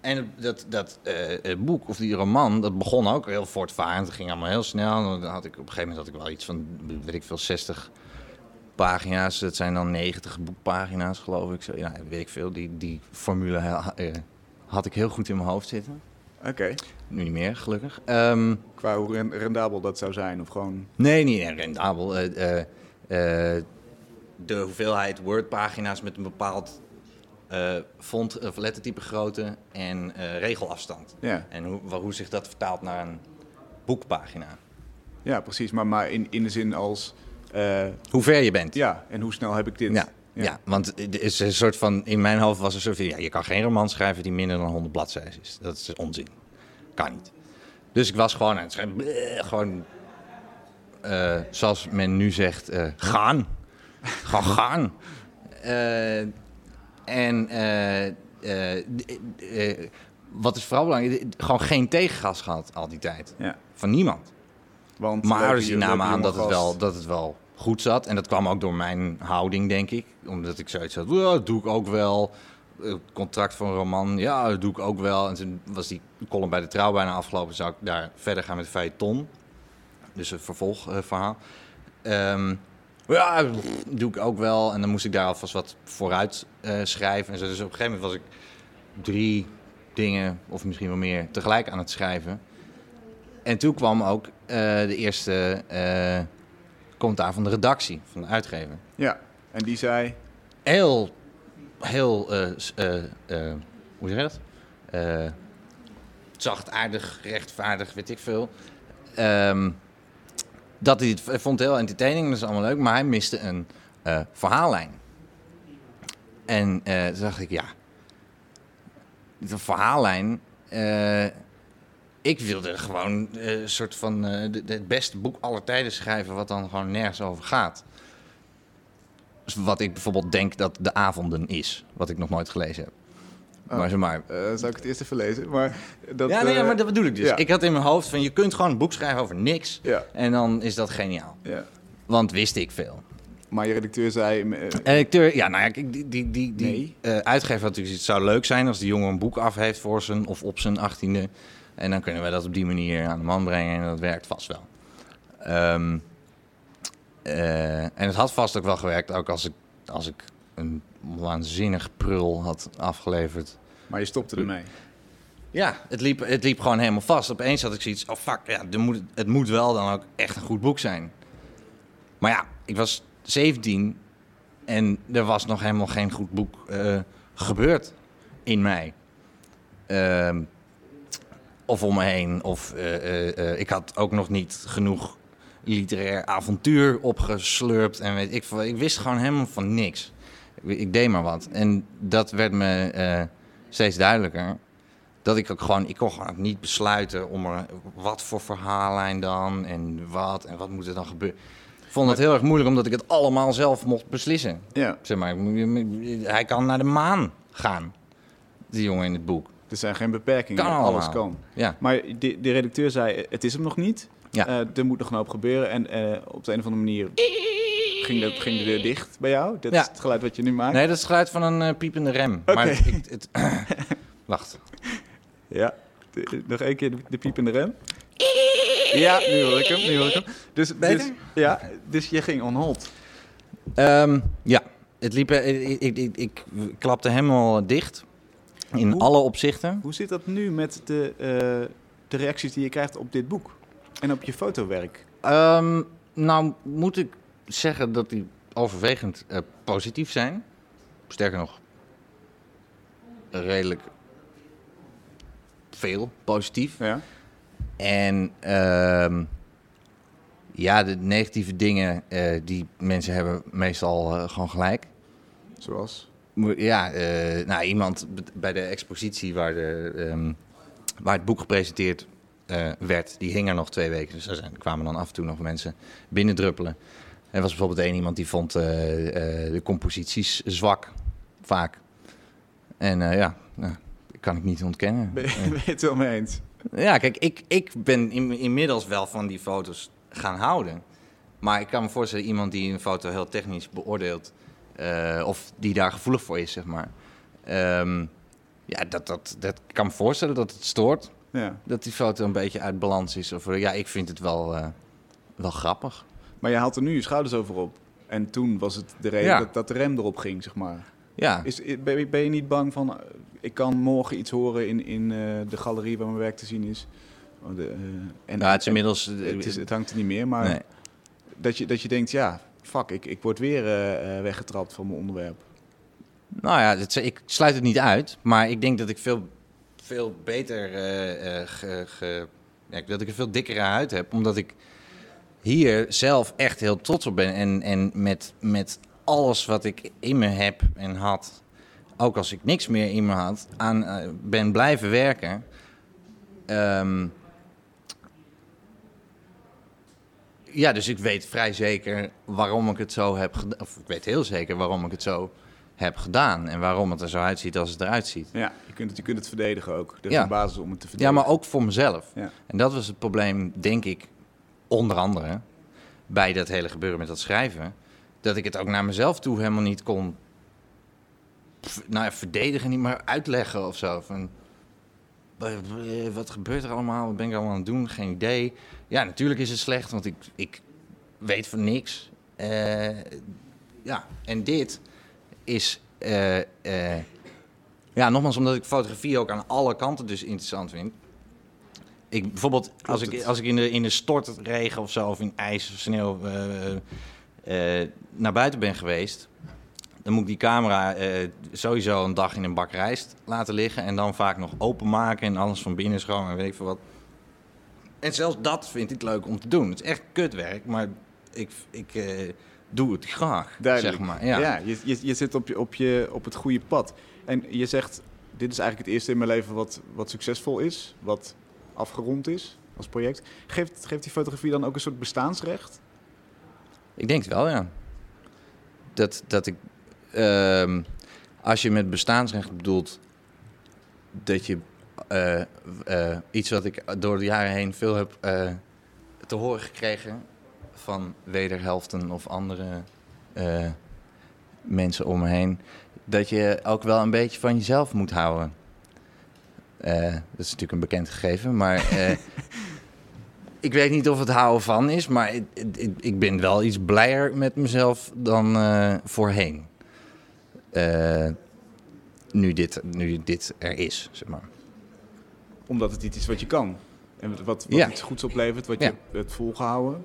en dat, dat eh, eh, boek, of die roman, dat begon ook heel voortvarend. Het ging allemaal heel snel. Dan had ik, op een gegeven moment had ik wel iets van, weet ik veel, 60 pagina's. Dat zijn dan 90 boekpagina's, geloof ik. Zo, ja, weet ik veel. Die, die formule eh, had ik heel goed in mijn hoofd zitten. Oké. Nu niet meer, gelukkig. Ehm, Qua hoe ren- rendabel dat zou zijn of gewoon... Nee, niet rendabel. De hoeveelheid Word-pagina's met een bepaald eh, font, of lettertype grootte en eh, regelafstand. Ja, En hoe, hoe zich dat vertaalt naar een boekpagina. ja precies. Maar, maar in, in de zin als... eh, Hoe ver je bent. ja, en hoe snel heb ik dit? Ja, ja. want het is een soort van, in mijn hoofd was er zo van, ja, je kan geen roman schrijven die minder dan 100 bladzijden is. Dat is onzin. Kan niet. Dus ik was gewoon aan het schrijven, bleh, gewoon, zoals men nu zegt, gaan. gewoon gaan. En eh, eh, eh, wat is vooral belangrijk, gewoon geen tegengas gehad al die tijd. Ja. Van niemand. Want die jonge namen aan dat het, wel, dat het wel goed zat. En dat kwam ook door mijn houding, denk ik. Omdat ik zoiets had, dat doe ik ook wel. Eh, Contract voor een roman, ja, dat doe ik ook wel. En toen was die column bij de Trouw bijna afgelopen. Zou ik daar verder gaan met Feuilleton. Dus een vervolgverhaal. Ehm ja, dat doe ik ook wel. En dan moest ik daar alvast wat vooruit eh, schrijven. En zo. Dus op een gegeven moment was ik drie dingen, of misschien wel meer, tegelijk aan het schrijven. En toen kwam ook eh, de eerste eh commentaar van de redactie, van de uitgever. Ja, en die zei... Heel, heel, hoe zeg je dat? Eh zachtaardig, rechtvaardig, weet ik veel. Ehm, dat hij het v- vond heel entertaining, dat is allemaal leuk, maar hij miste een eh, verhaallijn. En eh, toen dacht ik, ja, de verhaallijn. eh, ik wilde gewoon een soort van het beste boek aller tijden schrijven, wat dan gewoon nergens over gaat. Dus wat ik bijvoorbeeld denk dat De Avonden is, wat ik nog nooit gelezen heb. Oh. Maar zeg maar. eh zou ik het eerst even lezen? Maar dat, ja, nee, ja, eh, maar dat bedoel ik dus. ja. Ik had in mijn hoofd van je kunt gewoon een boek schrijven over niks. Ja, En dan is dat geniaal. ja. Want wist ik veel. Maar je redacteur zei... eh, Redacteur, ja, nou ja, die, die, die, die Nee. uitgever had natuurlijk, het zou leuk zijn als die jongen een boek af heeft voor zijn of op zijn achttiende. En dan kunnen we dat op die manier aan de man brengen en dat werkt vast wel. Ehm, eh, en het had vast ook wel gewerkt, ook als ik, als ik een waanzinnig prul had afgeleverd. maar je stopte ermee. Ja, het liep, het liep gewoon helemaal vast. Opeens had ik zoiets, oh fuck, ja, er moet, het moet wel dan ook echt een goed boek zijn. Maar ja, ik was 17 en er was nog helemaal geen goed boek eh, gebeurd in mij. Ehm, of om me heen. Of eh, eh, ik had ook nog niet genoeg literair avontuur opgeslurpt. En weet ik, ik wist gewoon helemaal van niks. Ik, deed maar wat. En dat werd me eh, steeds duidelijker. Dat ik ook gewoon, ik kon gewoon niet besluiten om er, wat voor verhaallijn dan en wat en wat moet er dan gebeuren. Ik vond het heel erg moeilijk omdat ik het allemaal zelf mocht beslissen. Ja, Zeg maar, hij kan naar de maan gaan, die jongen in het boek. er zijn geen beperkingen. Kan Alles kan. Ja, Maar de, de redacteur zei, het is hem nog niet. Ja. Eh, er moet nog een hoop gebeuren. En eh, op de een of andere manier ging de, ging de deur dicht bij jou. Dat Ja. is het geluid wat je nu maakt. nee, dat is het geluid van een eh, piepende rem. Maar ik, het, wacht. Ja, De- nog één keer de, de piepende rem. Ja, nu hoor ik hem. Nu hoor ik hem. Dus, dus, ja, dus je ging on hold. Ehm, ja, het liep, eh, ik, ik, ik, ik klapte helemaal dicht. In Hoe- alle opzichten. Hoe zit dat nu met de, eh, de reacties die je krijgt op dit boek? En op je fotowerk? Ehm, nou, moet ik zeggen dat die overwegend eh, positief zijn. Sterker nog, redelijk veel positief. Ja. En ehm, ja, de negatieve dingen eh, die mensen hebben meestal eh, gewoon gelijk. Zoals? Ja, nou, iemand bij de expositie waar, de, ehm, waar het boek gepresenteerd werd, die hing er nog twee weken. Dus er zijn, kwamen dan af en toe nog mensen binnendruppelen. Er was bijvoorbeeld één iemand die vond eh, eh, de composities zwak, vaak. En eh, ja, nou, kan ik niet ontkennen. Ben ben je het wel mee eens? ja, kijk, ik, ik ben in, inmiddels wel van die foto's gaan houden. Maar ik kan me voorstellen, iemand die een foto heel technisch beoordeelt, of die daar gevoelig voor is, zeg maar. Ehm, ja, dat, dat, dat kan me voorstellen dat het stoort. Ja. Dat die foto een beetje uit balans is. Of, ja, ik vind het wel, wel grappig. Maar je haalt er nu je schouders over op. En toen was het de reden Ja. dat, dat de rem erop ging, zeg maar. Ja, Is, ben, je- ben je niet bang van, eh, ik kan morgen iets horen in, in eh, de galerie waar mijn werk te zien is? Oh, de, eh, en, nou, het is inmiddels... en- het, is, het hangt er niet meer, maar nee. dat, je, dat je denkt, ja, fuck, ik, ik word weer weggetrapt van mijn onderwerp. Nou ja, het, ik sluit het niet uit, maar ik denk dat ik veel, veel beter, ge- ge- ja, dat ik een veel dikkere huid heb, omdat ik hier zelf echt heel trots op ben. En, en met, met alles wat ik in me heb en had, ook als ik niks meer in me had, aan eh, ben blijven werken. Ehm, ja, dus ik weet vrij zeker waarom ik het zo heb gedaan. Of ik weet heel zeker waarom ik het zo heb gedaan. En waarom het er zo uitziet als het eruit ziet. Ja, je kunt het, je kunt het verdedigen ook. Er is Ja. een basis om het te Ja, verdedigen. maar ook voor mezelf. Ja. En dat was het probleem, denk ik, onder andere bij dat hele gebeuren met dat schrijven. Dat ik het ook naar mezelf toe helemaal niet kon nou ja, verdedigen, niet maar uitleggen of zo. Van, wat gebeurt er allemaal? Wat ben ik allemaal aan het doen? Geen idee. Ja, natuurlijk is het slecht, want ik, ik weet van niks. Eh, ja, en dit is... eh, eh, ja, nogmaals, omdat ik fotografie ook aan alle kanten dus interessant vind. Ik, bijvoorbeeld, als ik, het. als ik in de, in de stortregen of zo, of in ijs of sneeuw eh, eh, naar buiten ben geweest, dan moet ik die camera eh, sowieso een dag in een bak rijst laten liggen en dan vaak nog openmaken en alles van binnen schoon en weet ik veel wat. En zelfs dat vind ik leuk om te doen. Het is echt kutwerk, maar ik, ik doe het graag, Duidelijk. zeg maar. Ja. Ja, je, je, je zit op, je, op, je, op het goede pad. En je zegt, dit is eigenlijk het eerste in mijn leven wat, wat succesvol is, wat afgerond is als project. Geeft, geeft die fotografie dan ook een soort bestaansrecht? Ik denk het wel, ja. Dat, dat ik, ehm, als je met bestaansrecht bedoelt dat je eh, eh, iets wat ik door de jaren heen veel heb eh, te horen gekregen van wederhelften of andere mensen om me heen, dat je ook wel een beetje van jezelf moet houden. Eh, dat is natuurlijk een bekend gegeven, maar eh, ik weet niet of het houden van is, maar ik, ik, ik ben wel iets blijer met mezelf dan eh, voorheen. Nu, dit, nu dit er is, zeg maar. Omdat het iets is wat je kan. En wat, wat Ja. iets goeds oplevert, wat Ja. je hebt volgehouden.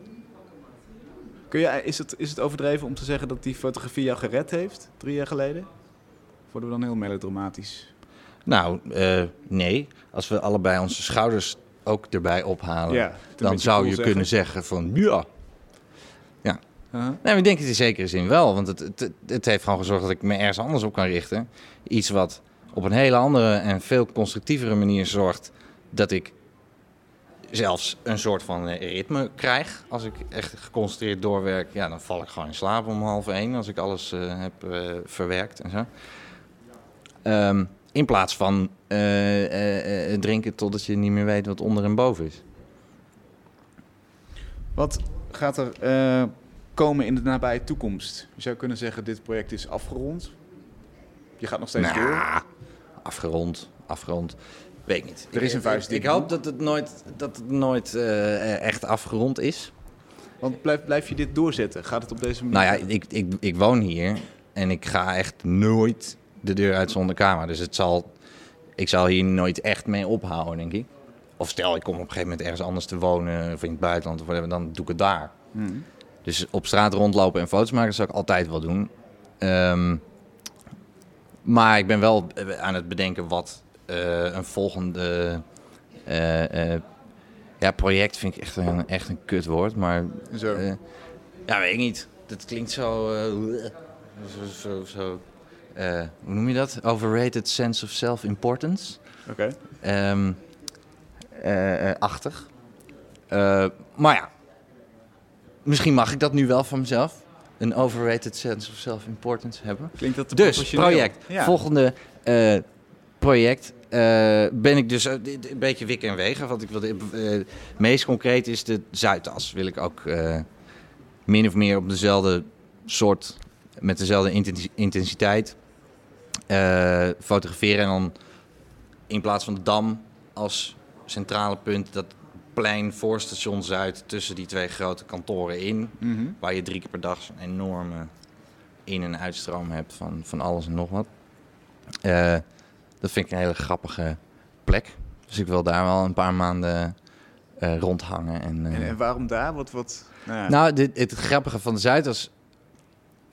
Kun je, is, het, is het overdreven om te zeggen dat die fotografie jou gered heeft, drie jaar geleden? Of worden we dan heel melodramatisch? Nou, eh, nee. Als we allebei onze schouders ook erbij ophalen, Ja, dan zou cool je zeggen. kunnen zeggen van ja. Uh-huh. Nee, maar ik denk het in zekere zin wel. Want het, het, het heeft gewoon gezorgd dat ik me ergens anders op kan richten. Iets wat op een hele andere en veel constructievere manier zorgt dat ik zelfs een soort van eh, ritme krijg. Als ik echt geconcentreerd doorwerk, ja, dan val ik gewoon in slaap om half één als ik alles eh, heb verwerkt en zo. Ehm, in plaats van eh, eh, eh, drinken totdat je niet meer weet wat onder en boven is. Wat gaat er komen in de nabije toekomst? Je zou kunnen zeggen, dit project is afgerond. Je gaat nog steeds door. Nou, afgerond, afgerond. Weet ik niet. Er is een vuistdiep, Ik, ik hoop dat het nooit, dat het nooit echt afgerond is. Want blijf, blijf je dit doorzetten? Gaat het op deze manier? Nou ja, ik, ik, ik woon hier en ik ga echt nooit de deur uit zonder camera. Dus het zal, ik zal hier nooit echt mee ophouden, denk ik. Of stel, ik kom op een gegeven moment ergens anders te wonen of in het buitenland of whatever, dan doe ik het daar. Hmm. Dus op straat rondlopen en foto's maken zou ik altijd wel doen. Ehm, maar ik ben wel eh, aan het bedenken wat eh, een volgende eh, ja, project vind ik echt een, echt een kutwoord. Maar Zo. ja, weet ik niet. Dat klinkt zo. zo, zo, zo hoe noem je dat? Overrated sense of self-importance. Oké. Ehm, eh, eh, achtig. Eh, maar ja, misschien mag ik dat nu wel van mezelf. Een overrated sense of self-importance hebben. Klinkt dat te Dus, project. Ja. Volgende eh, project eh, ben ik dus eh, een beetje wikken en wegen. Want ik wilde, eh, meest concreet is de Zuidas. Wil ik ook eh, min of meer op dezelfde soort, met dezelfde intensi- intensiteit eh, fotograferen. En dan in plaats van de Dam als centrale punt, dat plein voor station Zuid tussen die twee grote kantoren in. Mhm. Waar je drie keer per dag zo'n enorme in- en uitstroom hebt van, van alles en nog wat. Eh, dat vind ik een hele grappige plek. Dus ik wil daar wel een paar maanden eh, rondhangen. En, En, en waarom daar? Wat, wat, nou ja. nou, dit, het grappige van de Zuidas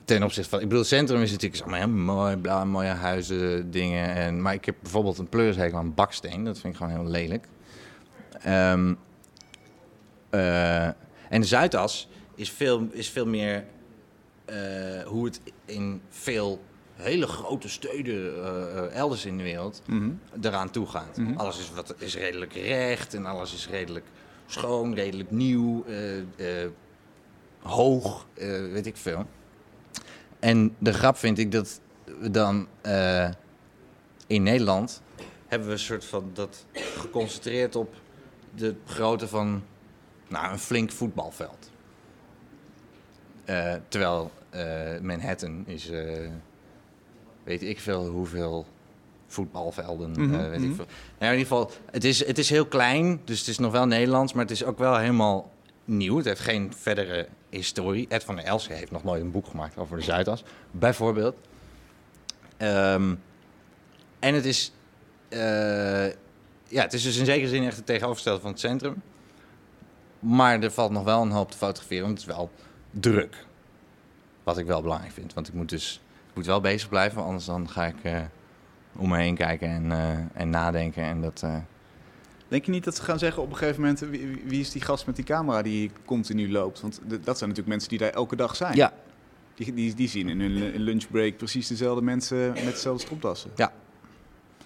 ten opzichte van... Ik bedoel, het centrum is natuurlijk allemaal heel mooi, bla, mooie huizen, dingen. En, maar ik heb bijvoorbeeld een pleurishekel aan baksteen. Dat vind ik gewoon heel lelijk. Ehm, eh, en de Zuidas is veel, is veel meer eh, hoe het in veel hele grote steden eh, elders in de wereld Mhm. eraan toe gaat. Mhm. Alles is, wat, is redelijk recht en alles is redelijk schoon, redelijk nieuw, hoog, weet ik veel. En de grap vind ik dat we dan eh, in Nederland hebben we een soort van dat geconcentreerd op de grootte van nou, een flink voetbalveld. Eh, terwijl eh, Manhattan is, weet ik veel hoeveel voetbalvelden, Mhm, weet ik mhm. veel. Nou, in ieder geval, het is, het is heel klein, dus het is nog wel Nederlands, maar het is ook wel helemaal nieuw. Het heeft geen verdere historie. Ed van der Elsen heeft nog nooit een boek gemaakt over de Zuidas, bijvoorbeeld. Ehm, en het is, eh, ja, het is dus in zekere zin echt het tegenovergestelde van het centrum. Maar er valt nog wel een hoop te fotograferen, want het is wel druk. Wat ik wel belangrijk vind, want ik moet dus ik moet wel bezig blijven, anders dan ga ik eh, om me heen kijken en, eh, en nadenken. En dat, Denk je niet dat ze gaan zeggen op een gegeven moment... wie, wie- is die gast met die camera die continu loopt? Want dat zijn natuurlijk mensen die daar elke dag zijn. ja, Die, die, die zien in hun lu- lunchbreak precies dezelfde mensen met dezelfde stropdassen.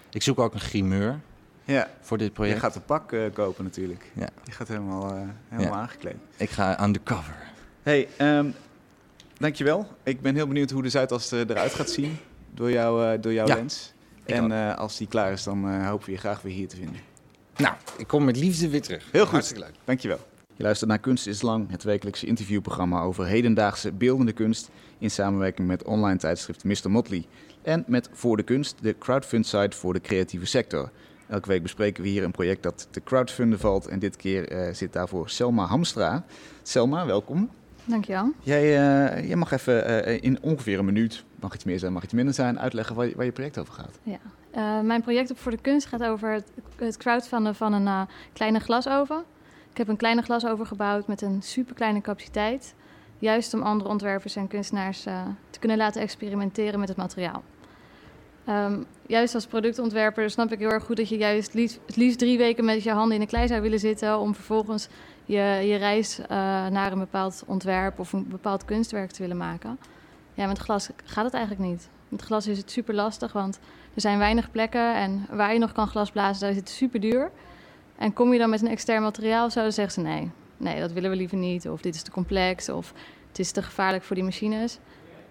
ik zoek ook een grimeur Ja, voor dit je project. gaat een pak eh, kopen natuurlijk. Ja. Je gaat helemaal, eh, helemaal Ja. aangekleed. Ik ga undercover. hey, ehm, dankjewel. Ik ben heel benieuwd hoe de Zuidas er- eruit gaat zien door, jou, eh, door jouw Ja, lens. En eh, als die klaar is, dan eh, hopen we je graag weer hier te vinden. Nou, ik kom met liefde weer terug. Heel goed. Hartstikke leuk. Dankjewel. Je luistert naar Kunst is Lang, het wekelijkse interviewprogramma over hedendaagse beeldende kunst in samenwerking met online tijdschrift Mr. Motley. En met Voor de Kunst, de crowdfund-site voor de creatieve sector. Elke week bespreken we hier een project dat te crowdfunden valt en dit keer eh, zit daarvoor Selma Hamstra. Selma, welkom. Dankjewel. Jij, eh, jij mag even eh, in ongeveer een minuut, mag iets meer zijn, mag iets minder zijn, uitleggen waar je, waar je project over gaat. Ja. Eh, mijn project op Voor de Kunst gaat over het, het van een eh, kleine glasoven. Ik heb een kleine glasoven gebouwd met een superkleine capaciteit. Juist om andere ontwerpers en kunstenaars eh, te kunnen laten experimenteren met het materiaal. Ehm, juist als productontwerper snap ik heel erg goed dat je juist liefst, het liefst drie weken met je handen in de klei zou willen zitten. om vervolgens je, je reis naar een bepaald ontwerp of een bepaald kunstwerk te willen maken. Ja, met glas gaat het eigenlijk niet. Met glas is het super lastig, want er zijn weinig plekken en waar je nog kan glas blazen, daar is het super duur. En kom je dan met een extern materiaal of zo, dan zeggen ze nee. Nee, dat willen we liever niet. Of dit is te complex, of het is te gevaarlijk voor die machines.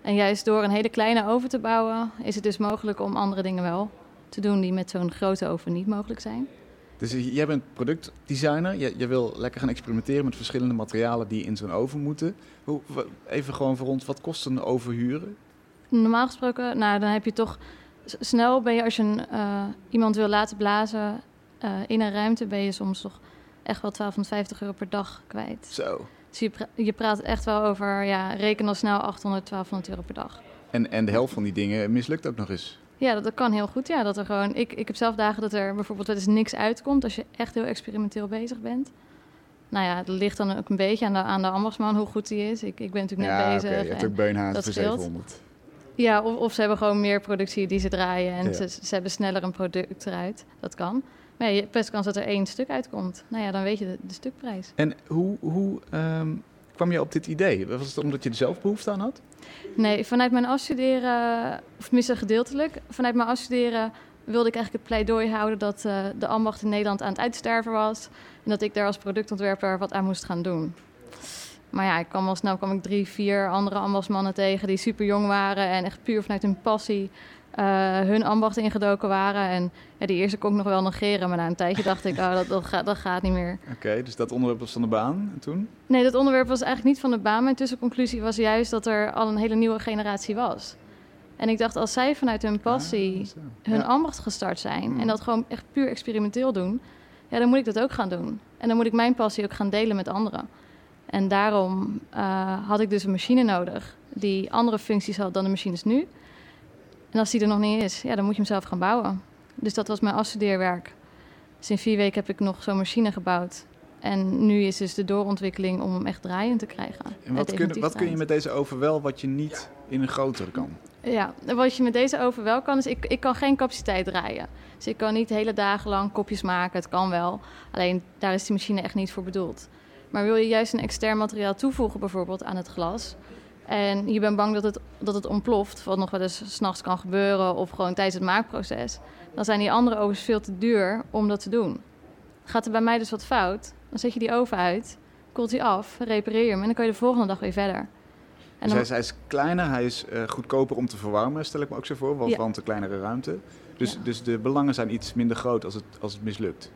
En juist door een hele kleine oven te bouwen, is het dus mogelijk om andere dingen wel te doen die met zo'n grote oven niet mogelijk zijn. Dus jij bent productdesigner, je, wil lekker gaan experimenteren met verschillende materialen die in zo'n oven moeten. Hoe, even gewoon voor ons, wat kost een oven huren? Normaal gesproken, nou, dan heb je toch snel ben je als je een, eh, iemand wil laten blazen eh, in een ruimte, ben je soms toch echt wel 1250 euro per dag kwijt. Zo. Dus je, pra- je praat echt wel over, ja, reken al snel 800, 1200 euro per dag. En, en de helft van die dingen mislukt ook nog eens. Ja, dat, dat kan heel goed. Ja, dat er gewoon, ik, ik heb zelf dagen dat er bijvoorbeeld wel eens niks uitkomt als je echt heel experimenteel bezig bent. Nou ja, het ligt dan ook een beetje aan de, aan de ambachtsman hoe goed die is. Ik, ik ben natuurlijk net ja, bezig. oké. Je hebt ook beunhazen dat voor scheelt. 700. Ja, of, of ze hebben gewoon meer productie die ze draaien en Ja. ze, ze hebben sneller een product eruit. Dat kan. Maar je hebt best kans dat er één stuk uitkomt. Nou ja, dan weet je de, de stukprijs. En hoe, hoe ehm, kwam je op dit idee? Was het omdat je er zelf behoefte aan had? Nee, vanuit mijn afstuderen, of tenminste gedeeltelijk, vanuit mijn afstuderen wilde ik eigenlijk het pleidooi houden dat eh, de ambacht in Nederland aan het uitsterven was. En dat ik daar als productontwerper wat aan moest gaan doen. Maar ja, ik kwam al snel kwam ik drie, vier andere ambachtsmannen tegen die super jong waren en echt puur vanuit hun passie eh, hun ambacht ingedoken waren. En ja, die eerste kon ik nog wel negeren, maar na een tijdje dacht ik, oh, dat, dat, gaat, dat gaat niet meer. Oké, dus dat onderwerp was van de baan en toen? Nee, dat onderwerp was eigenlijk niet van de baan. Mijn tussenconclusie was juist dat er al een hele nieuwe generatie was. En ik dacht, als zij vanuit hun passie Ah, zo. hun Ja. ambacht gestart zijn Hmm. en dat gewoon echt puur experimenteel doen, ja, dan moet ik dat ook gaan doen. En dan moet ik mijn passie ook gaan delen met anderen. En daarom eh, had ik dus een machine nodig die andere functies had dan de machines nu. En als die er nog niet is, ja, dan moet je hem zelf gaan bouwen. Dus dat was mijn afstudeerwerk. Dus in vier weken heb ik nog zo'n machine gebouwd. En nu is dus de doorontwikkeling om hem echt draaiend te krijgen. En wat kun, wat kun je met deze oven wel wat je niet in een grotere kan? Ja, wat je met deze oven wel kan, is ik, ik kan geen capaciteit draaien. Dus ik kan niet hele dagen lang kopjes maken. Het kan wel. Alleen daar is die machine echt niet voor bedoeld. Maar wil je juist een extern materiaal toevoegen, bijvoorbeeld aan het glas. En je bent bang dat het, dat het ontploft, wat nog wel eens s'nachts kan gebeuren, of gewoon tijdens het maakproces. Dan zijn die andere ovens veel te duur om dat te doen. Gaat er bij mij dus wat fout, dan zet je die oven uit, koelt die af, repareer je hem en dan kan je de volgende dag weer verder. En Dus hij, is, hij is kleiner, hij is eh, goedkoper om te verwarmen, stel ik me ook zo voor, want, Ja. want een kleinere ruimte. Dus, Ja. dus de belangen zijn iets minder groot als het, als het mislukt.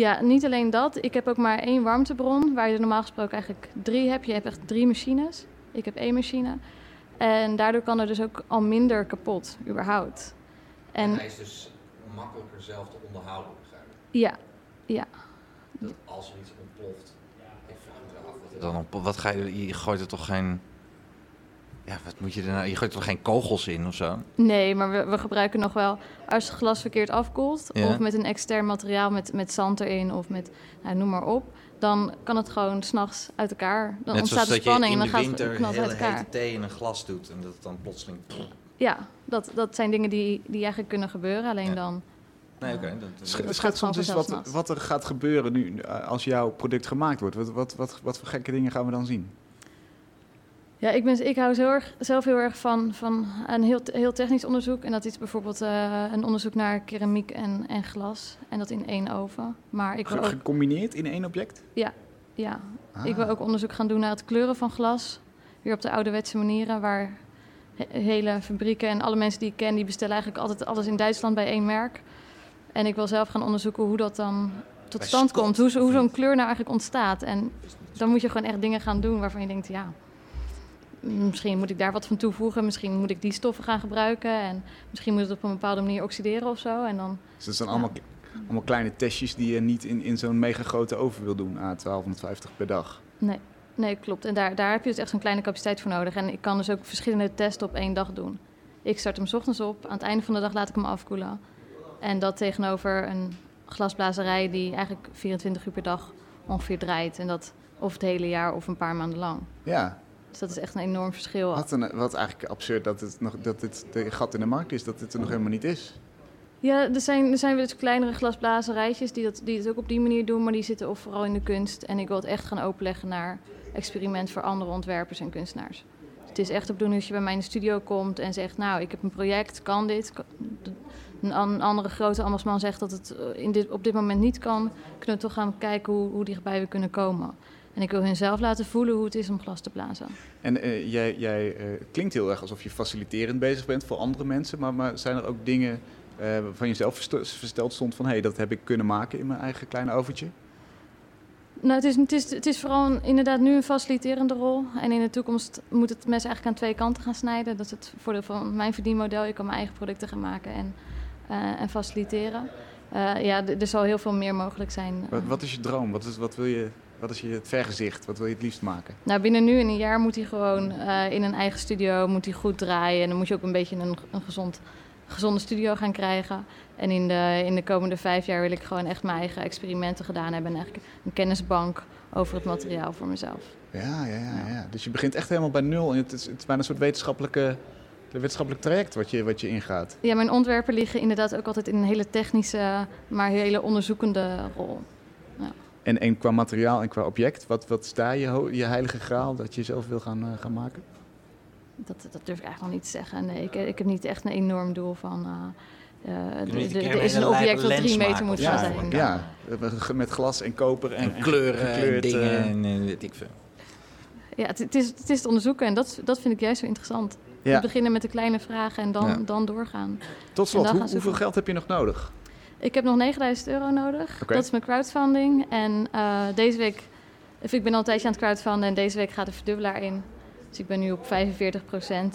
Ja, niet alleen dat. Ik heb ook maar één warmtebron, waar je er normaal gesproken eigenlijk drie hebt. Je hebt echt drie machines. Ik heb één machine. En daardoor kan er dus ook al minder kapot, überhaupt. En hij is dus makkelijker zelf te onderhouden, begrijp ik. ja, ja. Dat als er iets ontploft, ik vraag me af wat dan op. Wat ga je, je gooit er toch geen. Ja, wat moet je er nou? Je gooit er toch geen kogels in of zo? Nee, maar we, we gebruiken nog wel, als het glas verkeerd afkoelt... Ja. of met een extern materiaal, met, met zand erin of met, nou, noem maar op... dan kan het gewoon s'nachts uit elkaar. Dan Net ontstaat zoals de dat je spanning in en de dan gaat het winter knalt uit elkaar. hete thee in een glas doet en dat het dan plotseling. Ja, dat, dat zijn dingen die, die eigenlijk kunnen gebeuren. Alleen Ja. dan Nee, oké. gaat Schets soms eens wat, wat er gaat gebeuren nu eh, als jouw product gemaakt wordt. Wat, wat, wat, wat voor gekke dingen gaan we dan zien? Ja, ik, ben, ik hou erg, zelf heel erg van, van een heel, heel technisch onderzoek. En dat is bijvoorbeeld eh, een onderzoek naar keramiek en, en glas. En dat in één oven. Maar ik ook, Gecombineerd in één object? ja, Ah. ik wil ook onderzoek gaan doen naar het kleuren van glas. Weer op de ouderwetse manieren, waar he- hele fabrieken en alle mensen die ik ken... die bestellen eigenlijk altijd alles in Duitsland bij één merk. En ik wil zelf gaan onderzoeken hoe dat dan tot stand komt. Hoe, hoe zo'n kleur nou eigenlijk ontstaat. En dan moet je gewoon echt dingen gaan doen waarvan je denkt, ja, misschien moet ik daar wat van toevoegen. Misschien moet ik die stoffen gaan gebruiken. En misschien moet het op een bepaalde manier oxideren of zo. En dan, Dus dat zijn Ja. allemaal, allemaal kleine testjes die je niet in, in zo'n mega grote oven wil doen. A 1250 per dag. nee, nee klopt. En daar, daar heb je dus echt zo'n kleine capaciteit voor nodig. En ik kan dus ook verschillende testen op één dag doen. Ik start hem 's ochtends op. Aan het einde van de dag laat ik hem afkoelen. En dat tegenover een glasblazerij die eigenlijk 24 uur per dag ongeveer draait. En dat of het hele jaar of een paar maanden lang. Ja, Dus dat is echt een enorm verschil. wat, een, wat eigenlijk absurd dat, het nog, dat dit de gat in de markt is, dat het er nog helemaal niet is. Ja, er zijn, er zijn weer dus kleinere glasblazerijtjes die, dat, die het ook op die manier doen, maar die zitten of vooral in de kunst. En ik wil het echt gaan openleggen naar experiment voor andere ontwerpers en kunstenaars. Het is echt de bedoeling dat je bij mij in de studio komt en zegt, nou, ik heb een project, kan dit? Een an- andere grote ambachtsman zegt dat het eh, in dit, op dit moment niet kan. Kunnen we toch gaan kijken hoe, hoe dichtbij we kunnen komen. En ik wil hen zelf laten voelen hoe het is om glas te blazen. En eh, jij, jij eh, klinkt heel erg alsof je faciliterend bezig bent voor andere mensen, maar, maar zijn er ook dingen eh, waarvan je zelf versteld stond van hé, hey, dat heb ik kunnen maken in mijn eigen kleine oventje? Nou, het is, het is, het is vooral een- inderdaad nu een faciliterende rol. En in de toekomst moet het mes eigenlijk aan twee kanten gaan snijden. Dat is het voordeel van mijn verdienmodel. Je kan mijn eigen producten gaan maken en, en faciliteren. Ja, er zal heel veel meer mogelijk zijn. Wat, wat is je droom? Wat is, wat wil je, wat is je het vergezicht? Wat wil je het liefst maken? Nou, binnen nu en een jaar moet hij gewoon eh, in een eigen studio moet hij goed draaien. En dan moet je ook een beetje een, een gezond, gezonde studio gaan krijgen. En in de, in de komende vijf jaar wil ik gewoon echt mijn eigen experimenten gedaan hebben. En eigenlijk een kennisbank over het materiaal voor mezelf. Ja, ja, ja, ja. Dus je begint echt helemaal bij nul. En het is, het is bijna een soort wetenschappelijke, wetenschappelijk traject wat je, wat je ingaat. Ja, mijn ontwerpen liggen inderdaad ook altijd in een hele technische, maar hele onderzoekende rol. En, en qua materiaal en qua object, wat, wat daar je, je heilige graal dat je zelf wil gaan, eh, gaan maken? Dat, dat durf ik eigenlijk nog niet te zeggen. Nee, ik, ik heb niet echt een enorm doel van. eh, eh, er is een object wat lens drie meter moet gaan zijn. Ja, met glas en koper en, En kleuren en dingen en weet ik veel. Ja, het, het is, het is te onderzoeken en dat, dat vind ik juist zo interessant. Ja. We beginnen met de kleine vragen en dan, Ja. dan doorgaan. Tot slot, hoe- hoeveel geld heb je nog nodig? Ik heb nog 9000 euro nodig. Dat is mijn crowdfunding. En eh, deze week, of ik ben al een tijdje aan het crowdfunden en deze week gaat de verdubbelaar in. Dus ik ben nu op 45%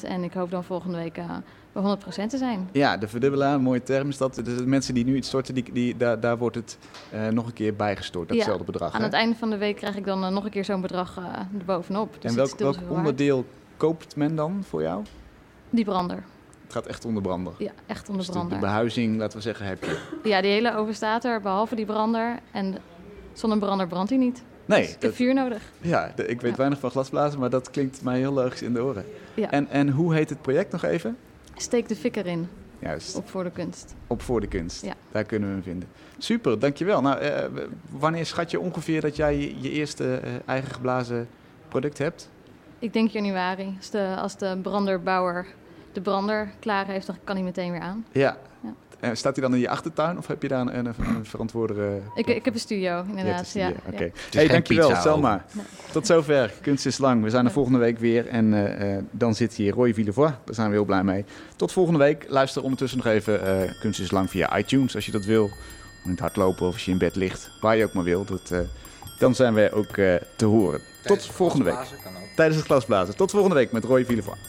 en ik hoop dan volgende week eh, bij 100% te zijn. Ja, de verdubbelaar, een mooie term is dat. Dus de mensen die nu iets storten, die, die, daar, daar wordt het eh, nog een keer bijgestort, Ja, datzelfde bedrag. Aan hè? het einde van de week krijg ik dan eh, nog een keer zo'n bedrag erbovenop. Dus en welk, welk waard. onderdeel koopt men dan voor jou? Die brander. Gaat echt onder brander. Ja, echt onder Dus de, behuizing, laten we zeggen, heb je. Ja, die hele oven staat er, behalve die brander. En zonder brander brandt hij niet. Nee, Dus ik heb vuur nodig. ja, de- ik weet Ja. weinig van glasblazen, maar dat klinkt mij heel logisch in de oren. Ja. En, en hoe heet het project nog even? Steek de fik erin Juist, op voor de kunst. op Voor de Kunst. Ja. Daar kunnen we hem vinden. Super, dankjewel. Nou, eh, wanneer schat je ongeveer dat jij je, je eerste eh, eigen geblazen product hebt? Ik denk januari. Als de, als de branderbouwer de brander klaar heeft, dan kan hij meteen weer aan. Ja. Ja. En staat hij dan in je achtertuin of heb je daar een, een, verantwoordere... Ik, ik heb een studio, inderdaad. studio, Ja, Oké. Hey, geen dankjewel, pizza Selma. Nee. Tot zover. Kunst is lang. We zijn er volgende week weer. En eh, eh, dan zit hier Roy Villevoix. Daar zijn we heel blij mee. Tot volgende week. Luister ondertussen nog even eh, Kunst is lang via iTunes als je dat wil. In het hardlopen of als je in bed ligt. Waar je ook maar wil. Dat, eh, dan zijn we ook eh, te horen. Tot volgende week. Tijdens het glasblazen. Tot volgende week met Roy Villevoix.